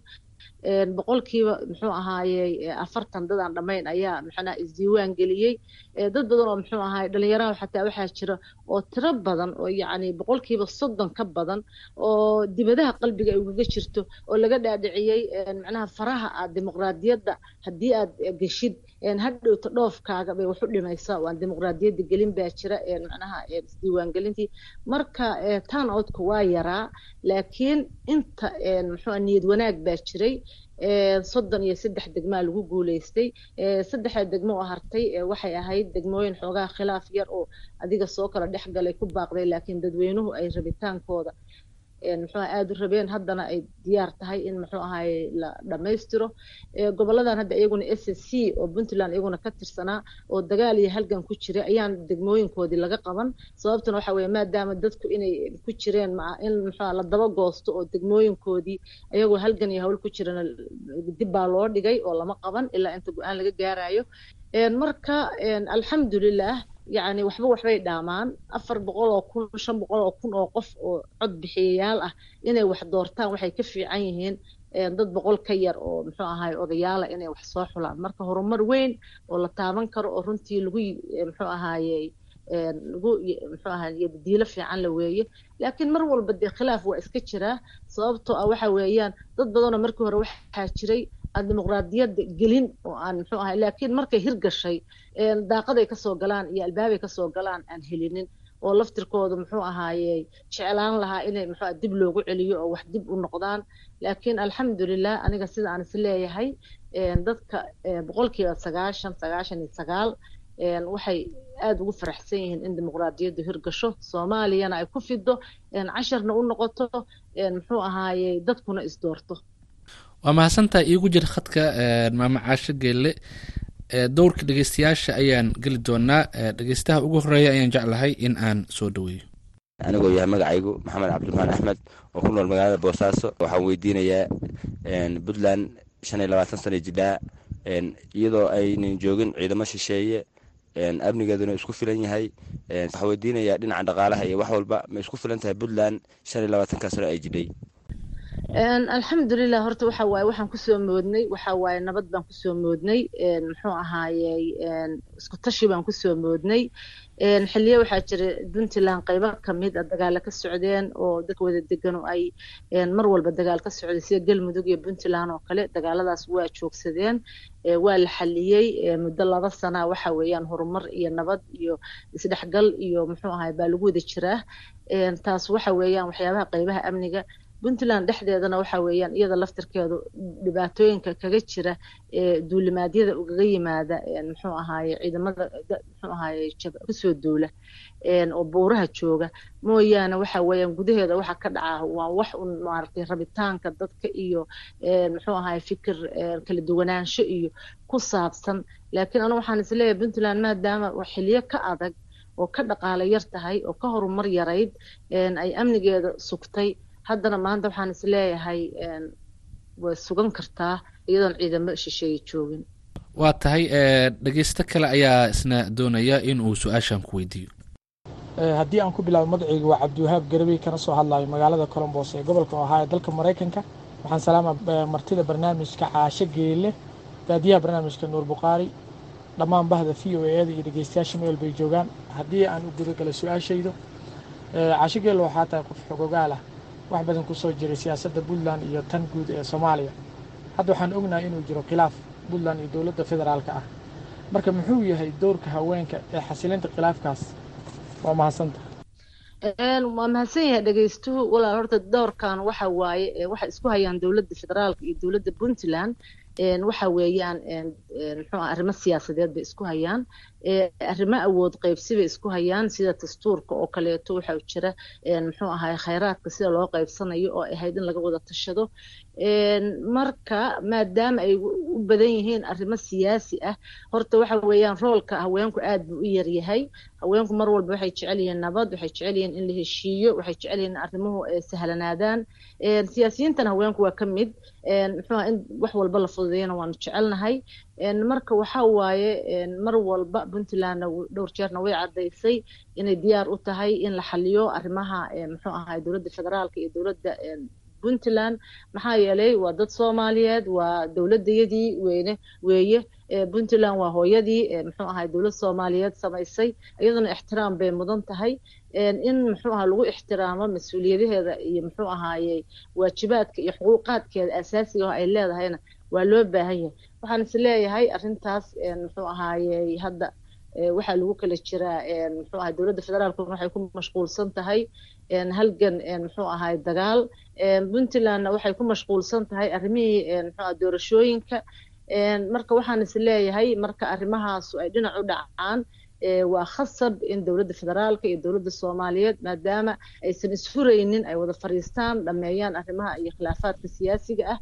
boqolkiiba muxuu ahaayey afartan dadaan dhammayn ayaa maxanaa isdiiwaan geliyey. Dad badan oo muxuu ahaay dhalinyaraha xataa waxaa jira oo tiro badan oo yacni boqolkiiba soddon ka badan oo dibadaha qalbiga ay ugaga jirto oo laga dhaadhiciyey macnaha faraha aad dimuqraadiyadda. Haddii aad geshid hadhowta dhoofkaaga bay wax u dhimaysaa waan dimuqraadiyadda gelin baa jira macnaha isdiiwaangelintii marka outku waa yaraa laakiin inta muxuu niyad wanaag baa jiray. Soddon iyo saddex degmaa lagu guuleystay saddexda degmo oo hartay waxay ahayd degmooyin xoogaa khilaaf yar oo adiga soo kala dhex galay ku baaqday laakiin dadweynuhu ay rabitaankooda muxuu aada u rabeen haddana ay diyaar tahay in muxuu ahaye la dhammaystiro goboladan hadda iyaguna s s c oo puntland iyaguna ka tirsanaa oo dagaal iyo halgan ku jiray ayaan degmooyinkoodii laga qaban. Sababtuna waxa weeye maadaama dadku inay ku jireen in muxuu la daba goosto oo degmooyinkoodii iyagoo halgan iyo hawl ku jirana dib baa loo dhigay oo lama qaban ilaa inta go'aan laga gaarayo. Marka alxamdulilah yacni waxba waxbay dhaamaan. Afar boqol oo kun shan boqol oo kun oo qof oo cod bixiyayaal ah inay wax doortaan waxay ka fiican yihiin dad boqol ka yar oo muxuu ahaay odayaala inay wax soo xulaan. Marka horumar weyn oo la taaban karo oo runtii lagu muxuu ahaayey lagu muxuu ahaay diilo fiican la weeye. Laakiin mar walba dee khilaaf waa iska jiraa sababtoo ah waxa weeyaan dad badanoo markii hore waxaa jiray aan dimuqraadiyadda gelin oo aan muxuu ahay laakiin markay hirgashay daaqaday ka soo galaan iyo albaabay ka soo galaan aan helinin oo laftirkooda muxuu ahaayey jeclaan lahaa inay muxuu dib loogu celiyo oo wax dib u noqdaan. Laakiin alxamdulilah aniga sida aan is dadka boqolkiiba sagaashan sagaashan iyo sagaal waxay aada ugu faraxsan yihiin in dimuqraadiyaddu hirgasho soomaaliyana ay ku fido casharna u noqoto muxuu ahaayey dadkuna isdoorto waa mahadsantaha iigu jira khadka maama caasho geelle dowrka dhegeystayaasha ayaan geli doonaa dhegeystaha ugu horreeya ayaan jeclahay in aan soo dhaweeyo anigoo yahay magacaygu maxamed cabdiraxmaan axmed oo ku nool magaalada boosaaso. Waxaan weydiinayaa puntland shan iyo labaatan sana jidhaa iyadoo aynan joogin ciidamo shisheeye amnigeeduna isku filan yahay. Waxaa weydiinayaa dhinaca dhaqaalaha iyo wax walba ma isku filan tahay. Puntland shan iyo labaatanka sano ay jidhay alxamdulilah horta waxa waaye waxaan ku soo moodnay waxa waaye nabad baan ku soo moodnay muxuu ahaayey isku baan ku soo moodnay. Xiliye waxaa jira puntland qaybo ka mid a dagaala ka socdeen oo dadka wada degan oo ay mar walba dagaal ka socday sida galmudug iyo puntland oo kale dagaaladaas waa joogsadeen. Waa la xaliyey muddo laba sana waxa weeyaan horumar iyo nabad iyo isdhexgal iyo muxuu ahaay baa lagu wada jiraa. Taas waxa weeyaan waxyaabaha qaybaha amniga puntland dhexdeedana waxa weeyaan iyada laftirkeedu dhibaatooyinka kaga jira ee duulimaadyada ugaga yimaada muxuu ahaaye ciidamada muxuu ahaaye ku soo duula oo buuraha jooga. Mooyaane waxa weeyaan gudaheeda waxa ka dhaca waa wax un maaragtay rabitaanka dadka iyo muxuu ahaaye fikir kala duwanaansho iyo ku saabsan. Laakiin anu waxaan is leeyahay puntland maadaama xiliyo ka adag oo ka dhaqaalo yar tahay oo ka horumar yarayd ay amnigeeda sugtay haddana maanta waxaan is leeyahay way sugan kartaa iyadoon ciidamo shisheeye joogin. Waa tahay dhegeysto kale ayaa isna doonaya in uu su'aashan ku weydiiyo. Haddii aan ku bilaabo magacayga waa cabdiwahaab garabey kana soo hadlayo magaalada colombos ee gobolka ohio dalka maraykanka waxaan salaama martida barnaamijka caasho geelle daadiyaha barnaamijka nuur bukhaari dhammaan bahda v o eeda iyo dhegeystayaasha meel bay joogaan. Haddii aan u gudagalo su'aashaydo caasho geelle waxaa tahay qof xogogaal ah wax badan ku soo jiray siyaasadda puntland iyo tan guud ee soomaaliya. Hadda waxaan ognahay inuu jiro khilaaf puntland iyo dowladda federaalka ah. Marka muxuu yahay dowrka haweenka ee xasilinta khilaafkaas? Waa mahadsanta waa mahadsan yahay dhegeystuhu walaal horta doorkan waxa waaye waxay isku hayaan dowladda federaalka iyo dowladda puntland waxa weeyaan muxuu arrimo siyaasadeed bay isku hayaan. Arrimo awood qaybsi bay isku hayaan sida dastuurka oo kaleeto waxa jira. Muxuu ahaay khayraadka sida loo qaybsanayo oo ahayd in laga wada tashado marka maadaama ay u badan yihiin arrimo siyaasi ah horta waxa weeyaan roolka haweenku aad buu u yaryahay haweenku mar walba waxay jecel yihiin nabad waxay jecel yihiin in la heshiiyo waxay jecel yihiin in arrimuhu sahlanaadaan. Siyaasiyiintana haweenku waa ka mid. Muxuu in wax walba la fududeeyana waanu jecelnahay. Marka waxa waaye mar walba puntlandna dhowr jeerna way caddaysay inay diyaar u tahay in la xaliyo arrimaha muxuu ahaay dowladda federaalka iyo dowladda puntland. Maxaa yeelay waa dad soomaaliyeed waa dowladayadii weyne weeye. Puntland waa hooyadii muxuu ahay dowlad soomaaliyeed samaysay. Iyaduna ixtiraam bay mudan tahay. In muxuu aha lagu ixtiraamo mas'uuliyadaheeda iyo muxuu ahaaye waajibaadka iyo xuquuqaadkeeda asaasiga oo ay leedahayna waa loo baahan yahay. Waxaan is leeyahay arrintaas muxuu ahaaye hadda waxaa lagu kala jiraa muxuu ahay dowladda federaalku waxay ku mashquulsan tahay halgan muxuu ahay dagaal. Puntlandna waxay ku mashquulsan tahay arrimihii muxuu aha doorashooyinka. Marka waxaan is leeyahay marka arrimahaasu ay dhinac u dhacaan waa khasab in dowladda federaalka iyo dowladda soomaaliyeed maadaama aysan isfuraynin ay wada fadhiistaan dhameeyaan arrimaha iyo khilaafaadka siyaasiga ah.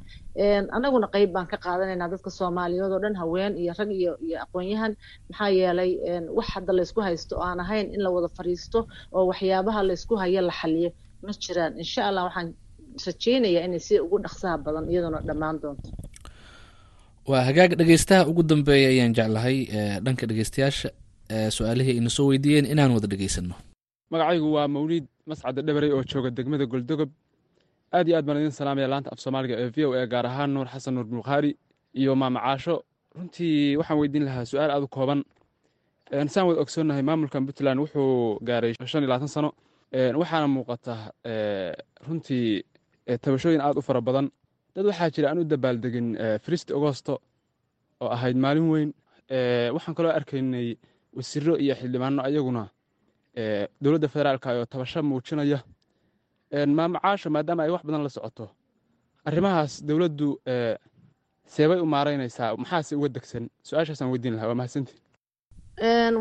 Annaguna qeyb baan ka qaadanaynaa dadka soomaaliyeed oo dhan haween iyo rag iyo iyo aqoon-yahan. Maxaa yeelay wax hadda laysku haysto oo aan ahayn in la wada fadhiisto oo waxyaabaha laysku hayo la xaliyo. Ma jiraan. Insha allah waxaan rajeynayaa inay si ugu dhaqsaha badan iyaduna dhammaan doonto. Waa hagaag dhegeystaha ugu dambeeya ayaan jeclahay dhanka dhegeystayaasha su'aalihii ayna soo weydiiyeen inaan wada dhegeysano magacaygu waa mawliid mascadda dhabarey oo jooga degmada goldogob aad iyo aad baan idin salaamaya laanta af soomaaliga ee v o e gaar ahaan nuur xasan nuur bukhaari iyo maama caasho. Runtii waxaan weydiin lahaa su'aal aad u kooban. Saan wada ogsoonnahay maamulkan puntland wuxuu gaaray shan iyo labaatan sano. Waxaana muuqata runtii tabashooyin aad u fara badan. Dad waxaa jira aan u dabaaldegin firist agosto oo ahayd maalin weyn. Waxaan kaloo arkaynay wasiiro iyo xildhibaano ayaguna dowladda federaalka oo tabasho muujinaya maama caasho maadaama ay wax badan la socoto. Arrimahaas dowladdu seebay u maaraynaysaa. Maxaase uga degsan? Su'aashaasaan weydiin lahaa waa mahadsanti.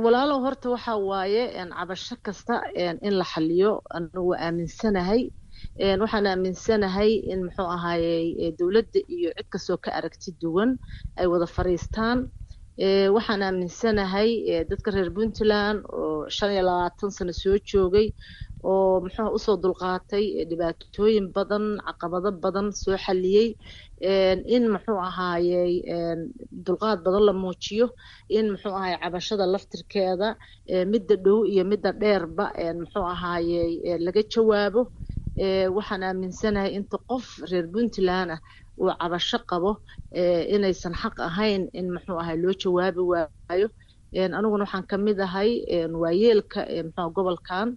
Walaalow horta waxa waaye cabasho kasta in la xaliyo anigu waa aaminsanahay waxaan aaminsanahay in muxuu ahaaye dowladda iyo cid kastoo ka aragti duwan ay wada fadhiistaan waxaan aaminsanahay dadka reer puntland oo shan iyo labaatan sano soo joogay oo muxuu u soo dulqaatay dhibaatooyin badan caqabado badan soo xaliyey in muxuu ahaayey dulqaad badan la muujiyo in muxuu ahaayey cabashada laftirkeeda midda dhow iyo midda dheerba muxuu ahaayey laga jawaabo. Waxaan aaminsanahay inta qof reer puntland ah uu cabasho qabo inaysan xaq ahayn in muxuu ahay loo jawaabi waayo. Aniguna waxaan ka mid ahay waayeelka muxuu gobolkan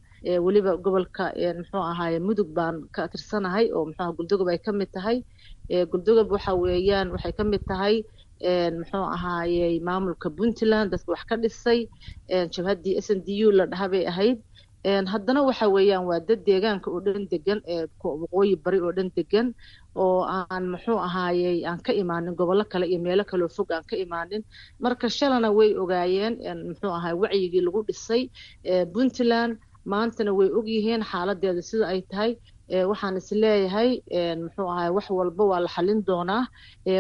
weliba gobolka muxuu ahaye mudug baan ka tirsanahay oo muxuu guldogob ay ka mid tahay. Guldogob waxa weeyaan waxay ka mid tahay muxuu ahaayey maamulka puntland dadka wax ka dhisay. Jabhaddii s n d u la dhaha bay ahayd haddana waxa weeyaan waa dad deegaanka oo dhan degan waqooyi bari oo dhan degan oo aan muxuu ahaayey aan ka imaanin gobollo kale iyo meelo kaleo fog aan ka imaanin. Marka shalana way ogaayeen muxuu ahaay wacyigii lagu dhisay puntland maantana way ogyihiin xaaladeeda sida ay tahay waxaan is leeyahay muxuu ahaay wax walba waa la xalin doonaa.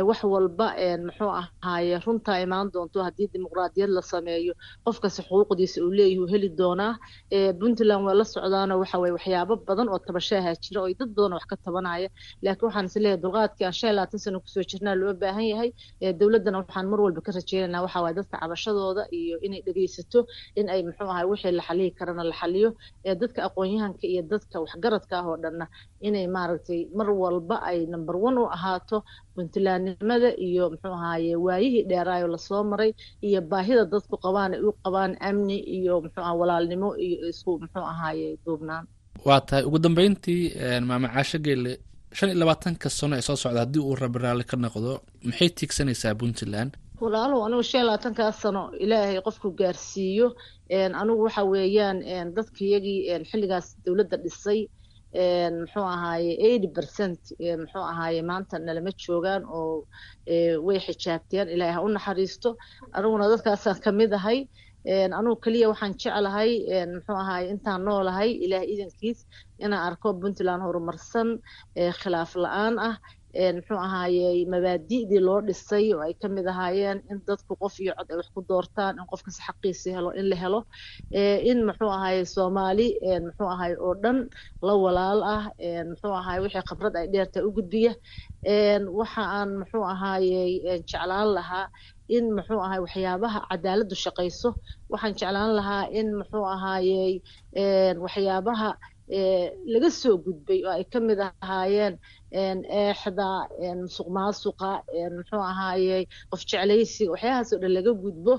Wax walba muxuu ahaaye runtaa imaan doonto haddii dimuqraadiyad la sameeyo. Qofkasi xuquuqdiisa uu leeyahay uu heli doonaa. Puntland waa la socdaano waxa waxyaabo badan oo tabashaaha jira oo dad badan wax ka tabanaya. Laakiin waxaan is dulqaadkii aan shan labaatan sano ku soo jirnaa loo baahan yahay. Dowladdana waxaan mar walba ka rajeynaynaa waxa waye dadka cabashadooda iyo inay dhegeysato in ay muxuu ahaay wixii la xaliyi karana la xaliyo dadka aqoon-yahanka iyo dadka waxgaradka ah oo dhan inay maaragtay mar walba ay number one u ahaato puntlandnimada iyo muxuu ahaaye waayihii dheeraayo la soo maray iyo baahida dadku qabaan ay u qabaan amni iyo muxuu aha walaalnimo iyo isku muxuu ahaaye duubnaan. Waa tahay. Ugu dambeyntii maama caasho geelle shan iyo labaatanka sano ee soo socda haddii uu rabi raalli ka noqdo maxay tiigsanaysaa puntland? Walaalow anigu shan iyo labaatankaa sano ilaahay qofku gaarsiiyo. Anigu waxa weeyaan dadkiyagii xilligaas dowladda dhisay muxuu ahaaye eighty percent muxuu ahaaye maanta nalama joogaan oo way xijaabteen ilaahay ha u naxariisto. Aniguna dadkaasaan ka mid ahay. Anigu keliya waxaan jeclahay muxuu ahaaye intaan noolahay ilaah idankiis inaan arko puntland horumarsan khilaaf la'aan ah muxuu ahaayey mabaadi'dii loo dhisay oo ay ka mid ahaayeen in dadku qof iyo cod ay wax ku doortaan in qof kasta xaqiisa helo in la helo. In muxuu ahaayey soomaali muxuu ahaay oo dhan la walaal ah. Muxuu ahaay wixii khibrad ay dheertahay u gudbiya. Waxa aan muxuu ahaayey jeclaan lahaa in muxuu ahaay waxyaabaha cadaaladdu shaqayso. Waxaan jeclaan lahaa in muxuu ahaayey waxyaabaha laga soo gudbay oo ay ka mid ahaayeen eexda musuq maasuqa muxuu ahaayey qof jeclaysiga waxyaahaas oo dhan laga gudbo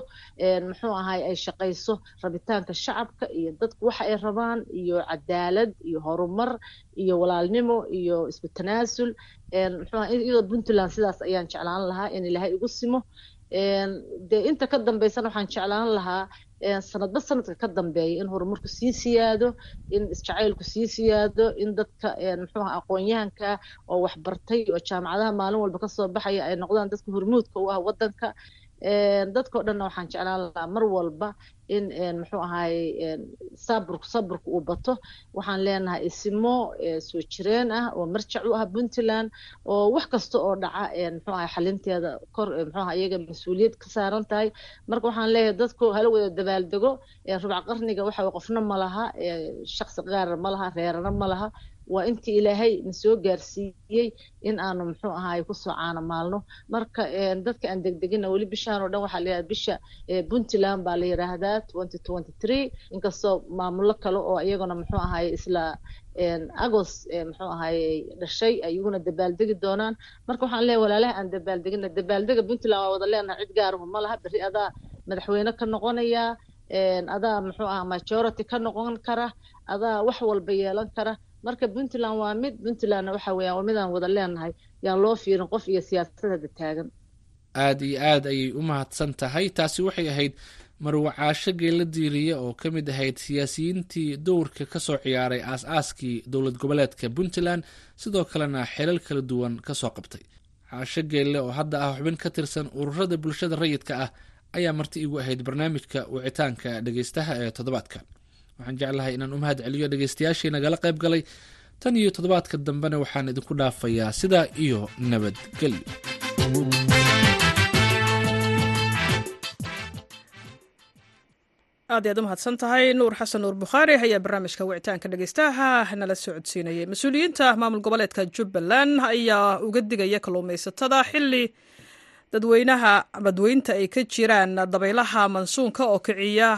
muxuu ahaay ay shaqayso rabitaanka shacabka iyo dadku waxa ay rabaan iyo cadaalad iyo horumar iyo walaalnimo iyo isku tanaasul. Iyadoo puntland sidaas ayaan jeclaan lahaa in ilaahay igu simo. Dee inta ka dambeysana waxaan jeclaan lahaa sanadba sanadka ka dambeeya in horumarku sii siyaado in isjacaylku sii siyaado in dadka muxuu aha aqoon-yahanka oo waxbartay oo jaamacadaha maalin walba ka soo baxaya ay noqdaan dadka hormuudka u ah waddanka dadkao dhanna waxaan jeclaan lahaa mar walba in muxuu ahaay saburku saburku uu bato. Waxaan leenahay isimo soo jireen ah oo marjac u ah puntland oo wax kasta oo dhaca muxuu ahay xalinteeda kor muxuu aha iyaga mas'uuliyad ka saaran tahay. Marka waxaan leeyahay dadku hala wada dabaaldego rubac qarniga waxa qofna ma laha shaqsi qaara ma laha reerana ma laha waa intii ilaahay na soo gaarsiiyey in aanu muxuu ahaay ku soo caana maalno marka dadka aan degdegina weli bishaan oo dhan waxaa layidhahda bisha puntland baa la yidhaahdaa twenty twenty three inkastoo maamulo kale oo iyaguna muxuu ahaay isla agost muxuu ahaayey dhashay ayaguna dabaaldegi doonaan. Marka waxaan leeyahay walaalaha aan dabaaldegina dabaaldega puntland waa wada leenahay cid gaarahu ma laha adaa madaxweyne ka noqonaya adaa muxuu ahaa majority ka noqon kara adaa wax walba yeelan kara marka puntland waa mid puntlandna waxa weeyaan waa midaan wada leenahay. Yaan loo fiirin qof iyo siyaasadada taagan. Aada iyo aad ayay u mahadsan tahay. Taasi waxay ahayd marwacaasho geela diiriye oo ka mid ahayd siyaasiyiintii dowrka ka soo ciyaaray aas-aaskii dowlad goboleedka puntland. Sidoo kalena xilal kala duwan ka soo qabtay. Caasho geelle oo hadda ah xubin ka tirsan ururada bulshada rayidka ah ayaa marti igu ahayd barnaamijka wicitaanka dhegeystaha ee toddobaadka waxaan jeclahay inaan u celiyo dhegeystayaashii nagala qayb galay. Tan iyo toddobaadka dambena waxaan idinku dhaafayaa sidaa iyo nabadgelyo aad ayaad u mahadsan tahay nuur xasan nuur bukhaari ayaa barnaamijka wicitaanka dhegeystaha nala socodsiinayay. Mas'uuliyiinta maamul goboleedka jubbaland ayaa uga digaya kalluumaysatada xili dadweynaha badweynta ay ka jiraan dabaylaha mansuunka oo kiciya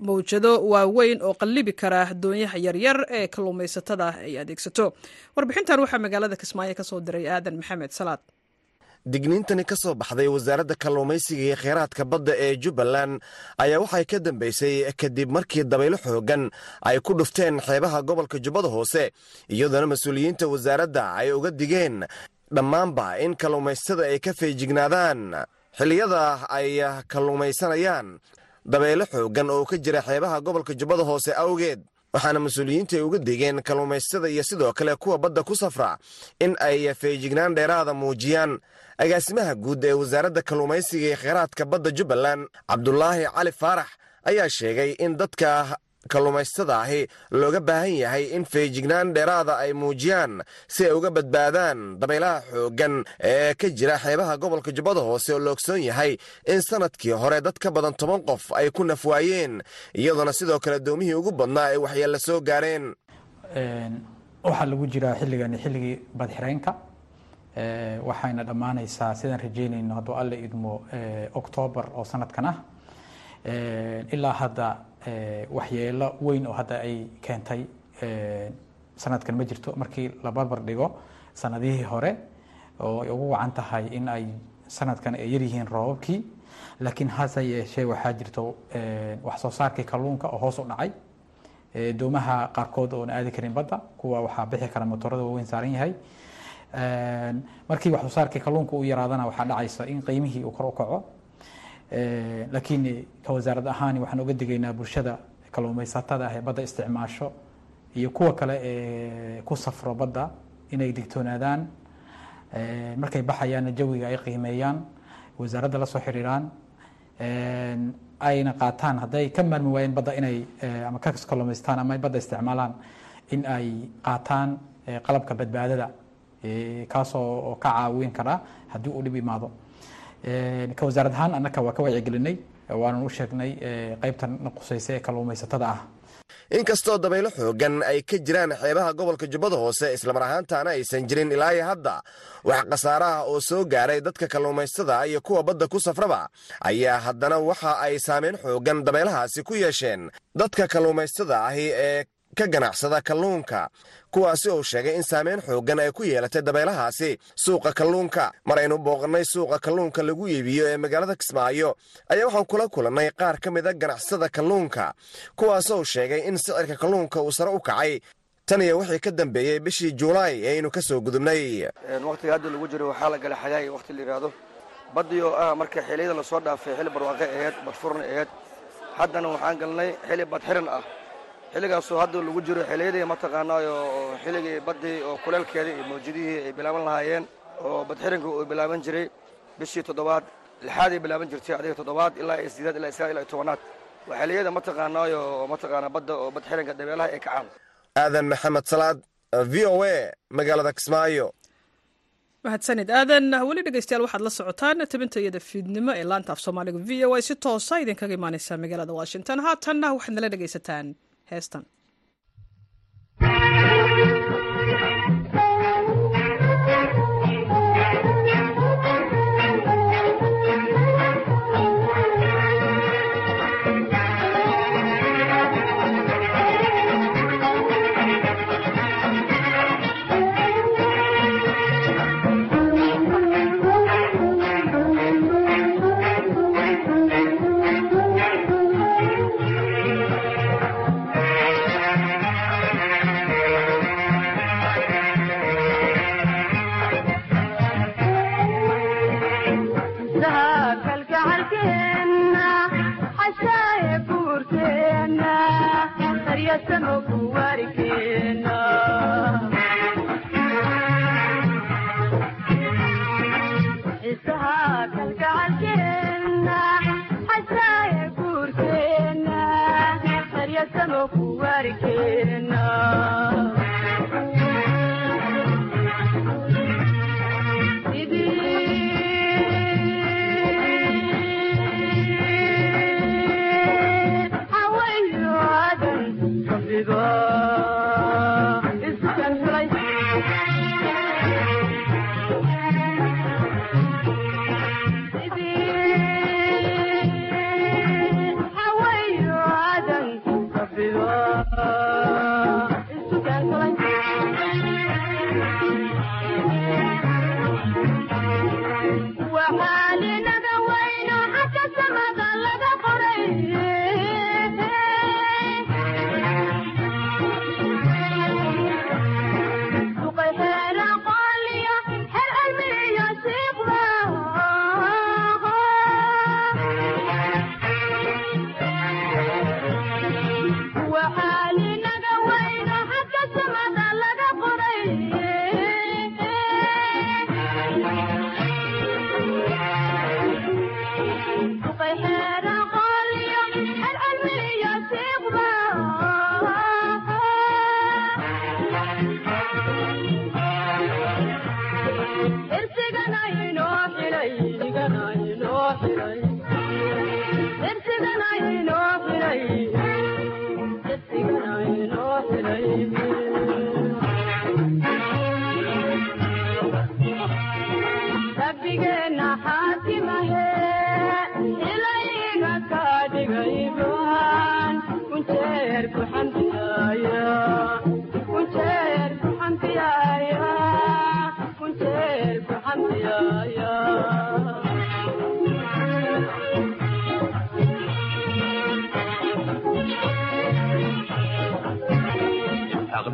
mawjado waaweyn oo qallibi kara doonyaha yaryar ee kalluumaysatada ay adeegsato. Warbixintan waxaa magaalada kismaayo ka soo diray aadan maxamed salaad. Digniintani ka soo baxday wasaaradda kalluumaysiga iyo kheyraadka badda ee jubbaland ayaa waxay ka dambeysay kadib markii dabaylo xooggan ay ku dhufteen xeebaha gobolka jubbada hoose iyadoona mas'uuliyiinta wasaaradda ay uga digeen dhammaanba in kalluumaysatada ay ka feejignaadaan xilliyada ay kalluumaysanayaan dabaylo xooggan oo ka jira xeebaha gobolka jubbada hoose awgeed. Waxaana mas'uuliyiintu ay uga digeen kalluumaystada iyo sidoo kale kuwa badda ku safra in ay feejignaan dheeraada muujiyaan agaasimaha guud ee wasaaradda kalluumaysiga iyo kheyraadka badda jubbaland. Cabdulaahi cali faarax ayaa sheegay in dadka kalluumaystada ahi looga baahan yahay in feejignaan dheeraada ay muujiyaan si ay uga badbaadaan dabaylaha xooggan ee ka jira xeebaha gobolka jubbada hoose oo la ogsoon yahay in sannadkii hore dad ka badan toban qof ay ku nafwaayeen iyadoona sidoo kale doomihii ugu badnaa ay waxyeella soo gaareen. Waxaa lagu jiraa xilligani xilligii badxireenka. Waxayna dhammaanaysaa sidaan rajeynayno hadduu alle idmo octoobar oo sanadkan ah. Ilaa hadda waxyeelo weyn oo hadda ay keentay sanadkan ma jirto. Markii la barbar dhigo sanadihii hore oo ay ugu wacan tahay in ay sanadkan ay yaryihiin roobabkii laakiin hase yeeshee waxaa jirto wax soo saarkii kalluunka oo hoos u dhacay doomaha qaarkood oon aadi karin badda kuwa waxaa bixi kara motorada waaweyn saaran yahay. Markii wax soo saarkii kalluunka uu yaraadana waxaa dhacaysa in qiimihii uu kor u kaco laakiin ka wasaarad ahaan waxaan uga digaynaa bulshada kalluumaysatada ah ee badda isticmaasho iyo kuwa kale ee ku safro badda inay digtoonaadaan. Markay baxayaanna jawiga ay qiimeeyaan wasaaradda la soo xiriiraan ayna qaataan hadday ka maarmi waayeen badda inay ama ka kalluumaystaan ama badda isticmaalaan in ay qaataan qalabka badbaadada kaasoo ka caawin kara haddii uu dhib imaado ka wasaarad ahaan annaka waa ka wacyigelinay waanan u sheegnay qaybtan qusaysa ee kalluumaysatada ah inkastoo dabaylo xooggan ay ka jiraan xeebaha gobolka jubbada hoose islamar ahaantaana aysan jirin ilaa iyo hadda wax khasaaraha oo soo gaaray dadka kalluumaystada iyo kuwa badda ku safraba ayaa haddana waxa ay saameyn xooggan dabaylahaasi ku yeesheen. Dadka kalluumaystada ahi ee ka ganacsada kalluunka kuwaasi uu sheegay in saameyn xooggan ay ku yeelatay dabaylahaasi suuqa kalluunka. Mar aynu booqannay suuqa kalluunka lagu iibiyo ee magaalada kismaayo ayaa waxaan kula kulannay qaar ka mid a ganacsada kalluunka kuwaasoo sheegay in sicirka kalluunka uu sare u kacay. Tan iyo wixii ka dambeeyey bishii juulaay ee aynu ka soo gudubnay. Wakhtiga hadda lagu jiro waxaa la gala xagaay wakhti la yidhaahdo baddii oo ah marka xilliyada la soo dhaafay xilli barwaaqe aheyd badfurna aheyd. Haddana waxaan galnay xilli badxiran ah xilligaasoo hadda lagu jiro xilliyadii mataqaanaayo xilligii baddii oo kuleelkeedii iyo mawjadihii ay bilaaban lahaayeen oo badxiranka uu bilaaban jiray bishii toddobaad lixaaday bilaaban jirtay adiga toddobaad ilaa iyo sideed ilaa sagaal ilaa iyo tobanaad. Waa xilliyada mataqaanaayo oo mataqaanaa badda oo badxiranka dabeelaha ay kacaan. Aadan maxamed salaad v o a magaalada kismaayo. Mahadsanid aadan weli dhegeystayaal waxaad la socotaan tabinta iyada fiidnimo ee laanta af soomaaliga. V o a si toosa idinkaga imaaneysa magaalada washington. Haatanna waxaad nala dhegeysataan heestan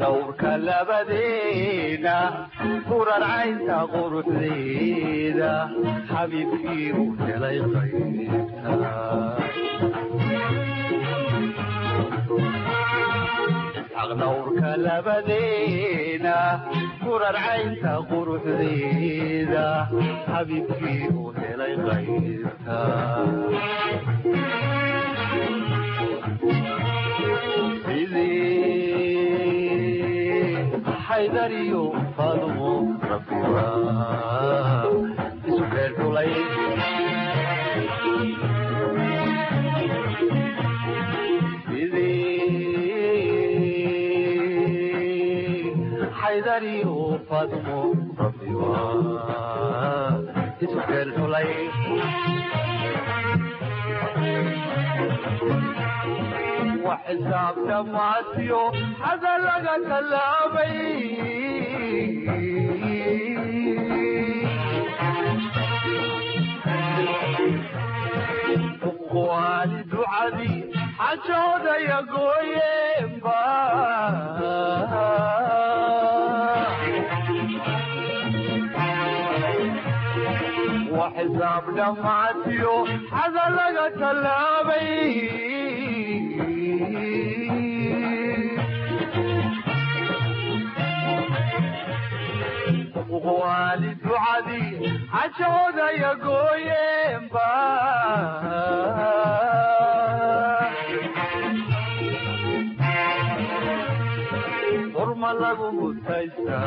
dhowrka labadeena furarcaynta quruxdeeda xabiibkii u helay qaybta dhowrka labadeena furarcaynta quruxdeeda xabiibkii u helay qaybta haydariyo faadumo rabbiga isu beerdhulay haydariyo faadumo rabbiga isu beerdhulay wax xisaabta maasiyo xada laga tallaabay kuwaani ducadii xajoodaya gooyeenba waa xisaab dhamaatiyo xada laga tallaabay waali ducadii cashoodaya gooyeenba urma lagu mutaysta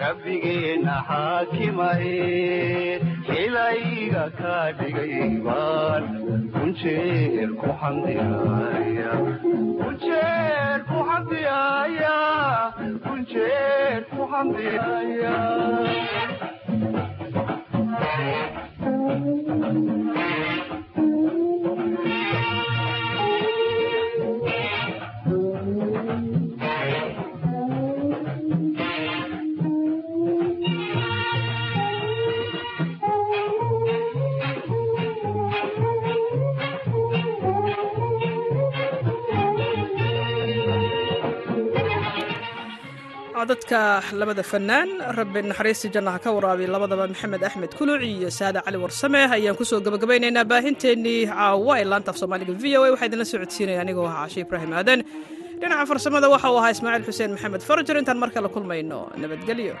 rabbigeena xaakimaye ilayga ka dhigay baan kunjeer ku xamdiyaaya Thank you. oo labada fanaan rabbi naxariista jannaha ka waraabiy labadaba maxamed axmed kuluc iyo saada cali warsame. Ayaan ku soo gabagabaynaynaa baahinteenii caawa ee laanta af soomaaliga v o a. Waxaa idinla socodsiinaya anigoo ah cashe ibraahim aadan. Dhinaca farsamada waxa uu ahaa ismaaciil xuseen maxamed farajar intaan markale kulmayno nabadgelyo.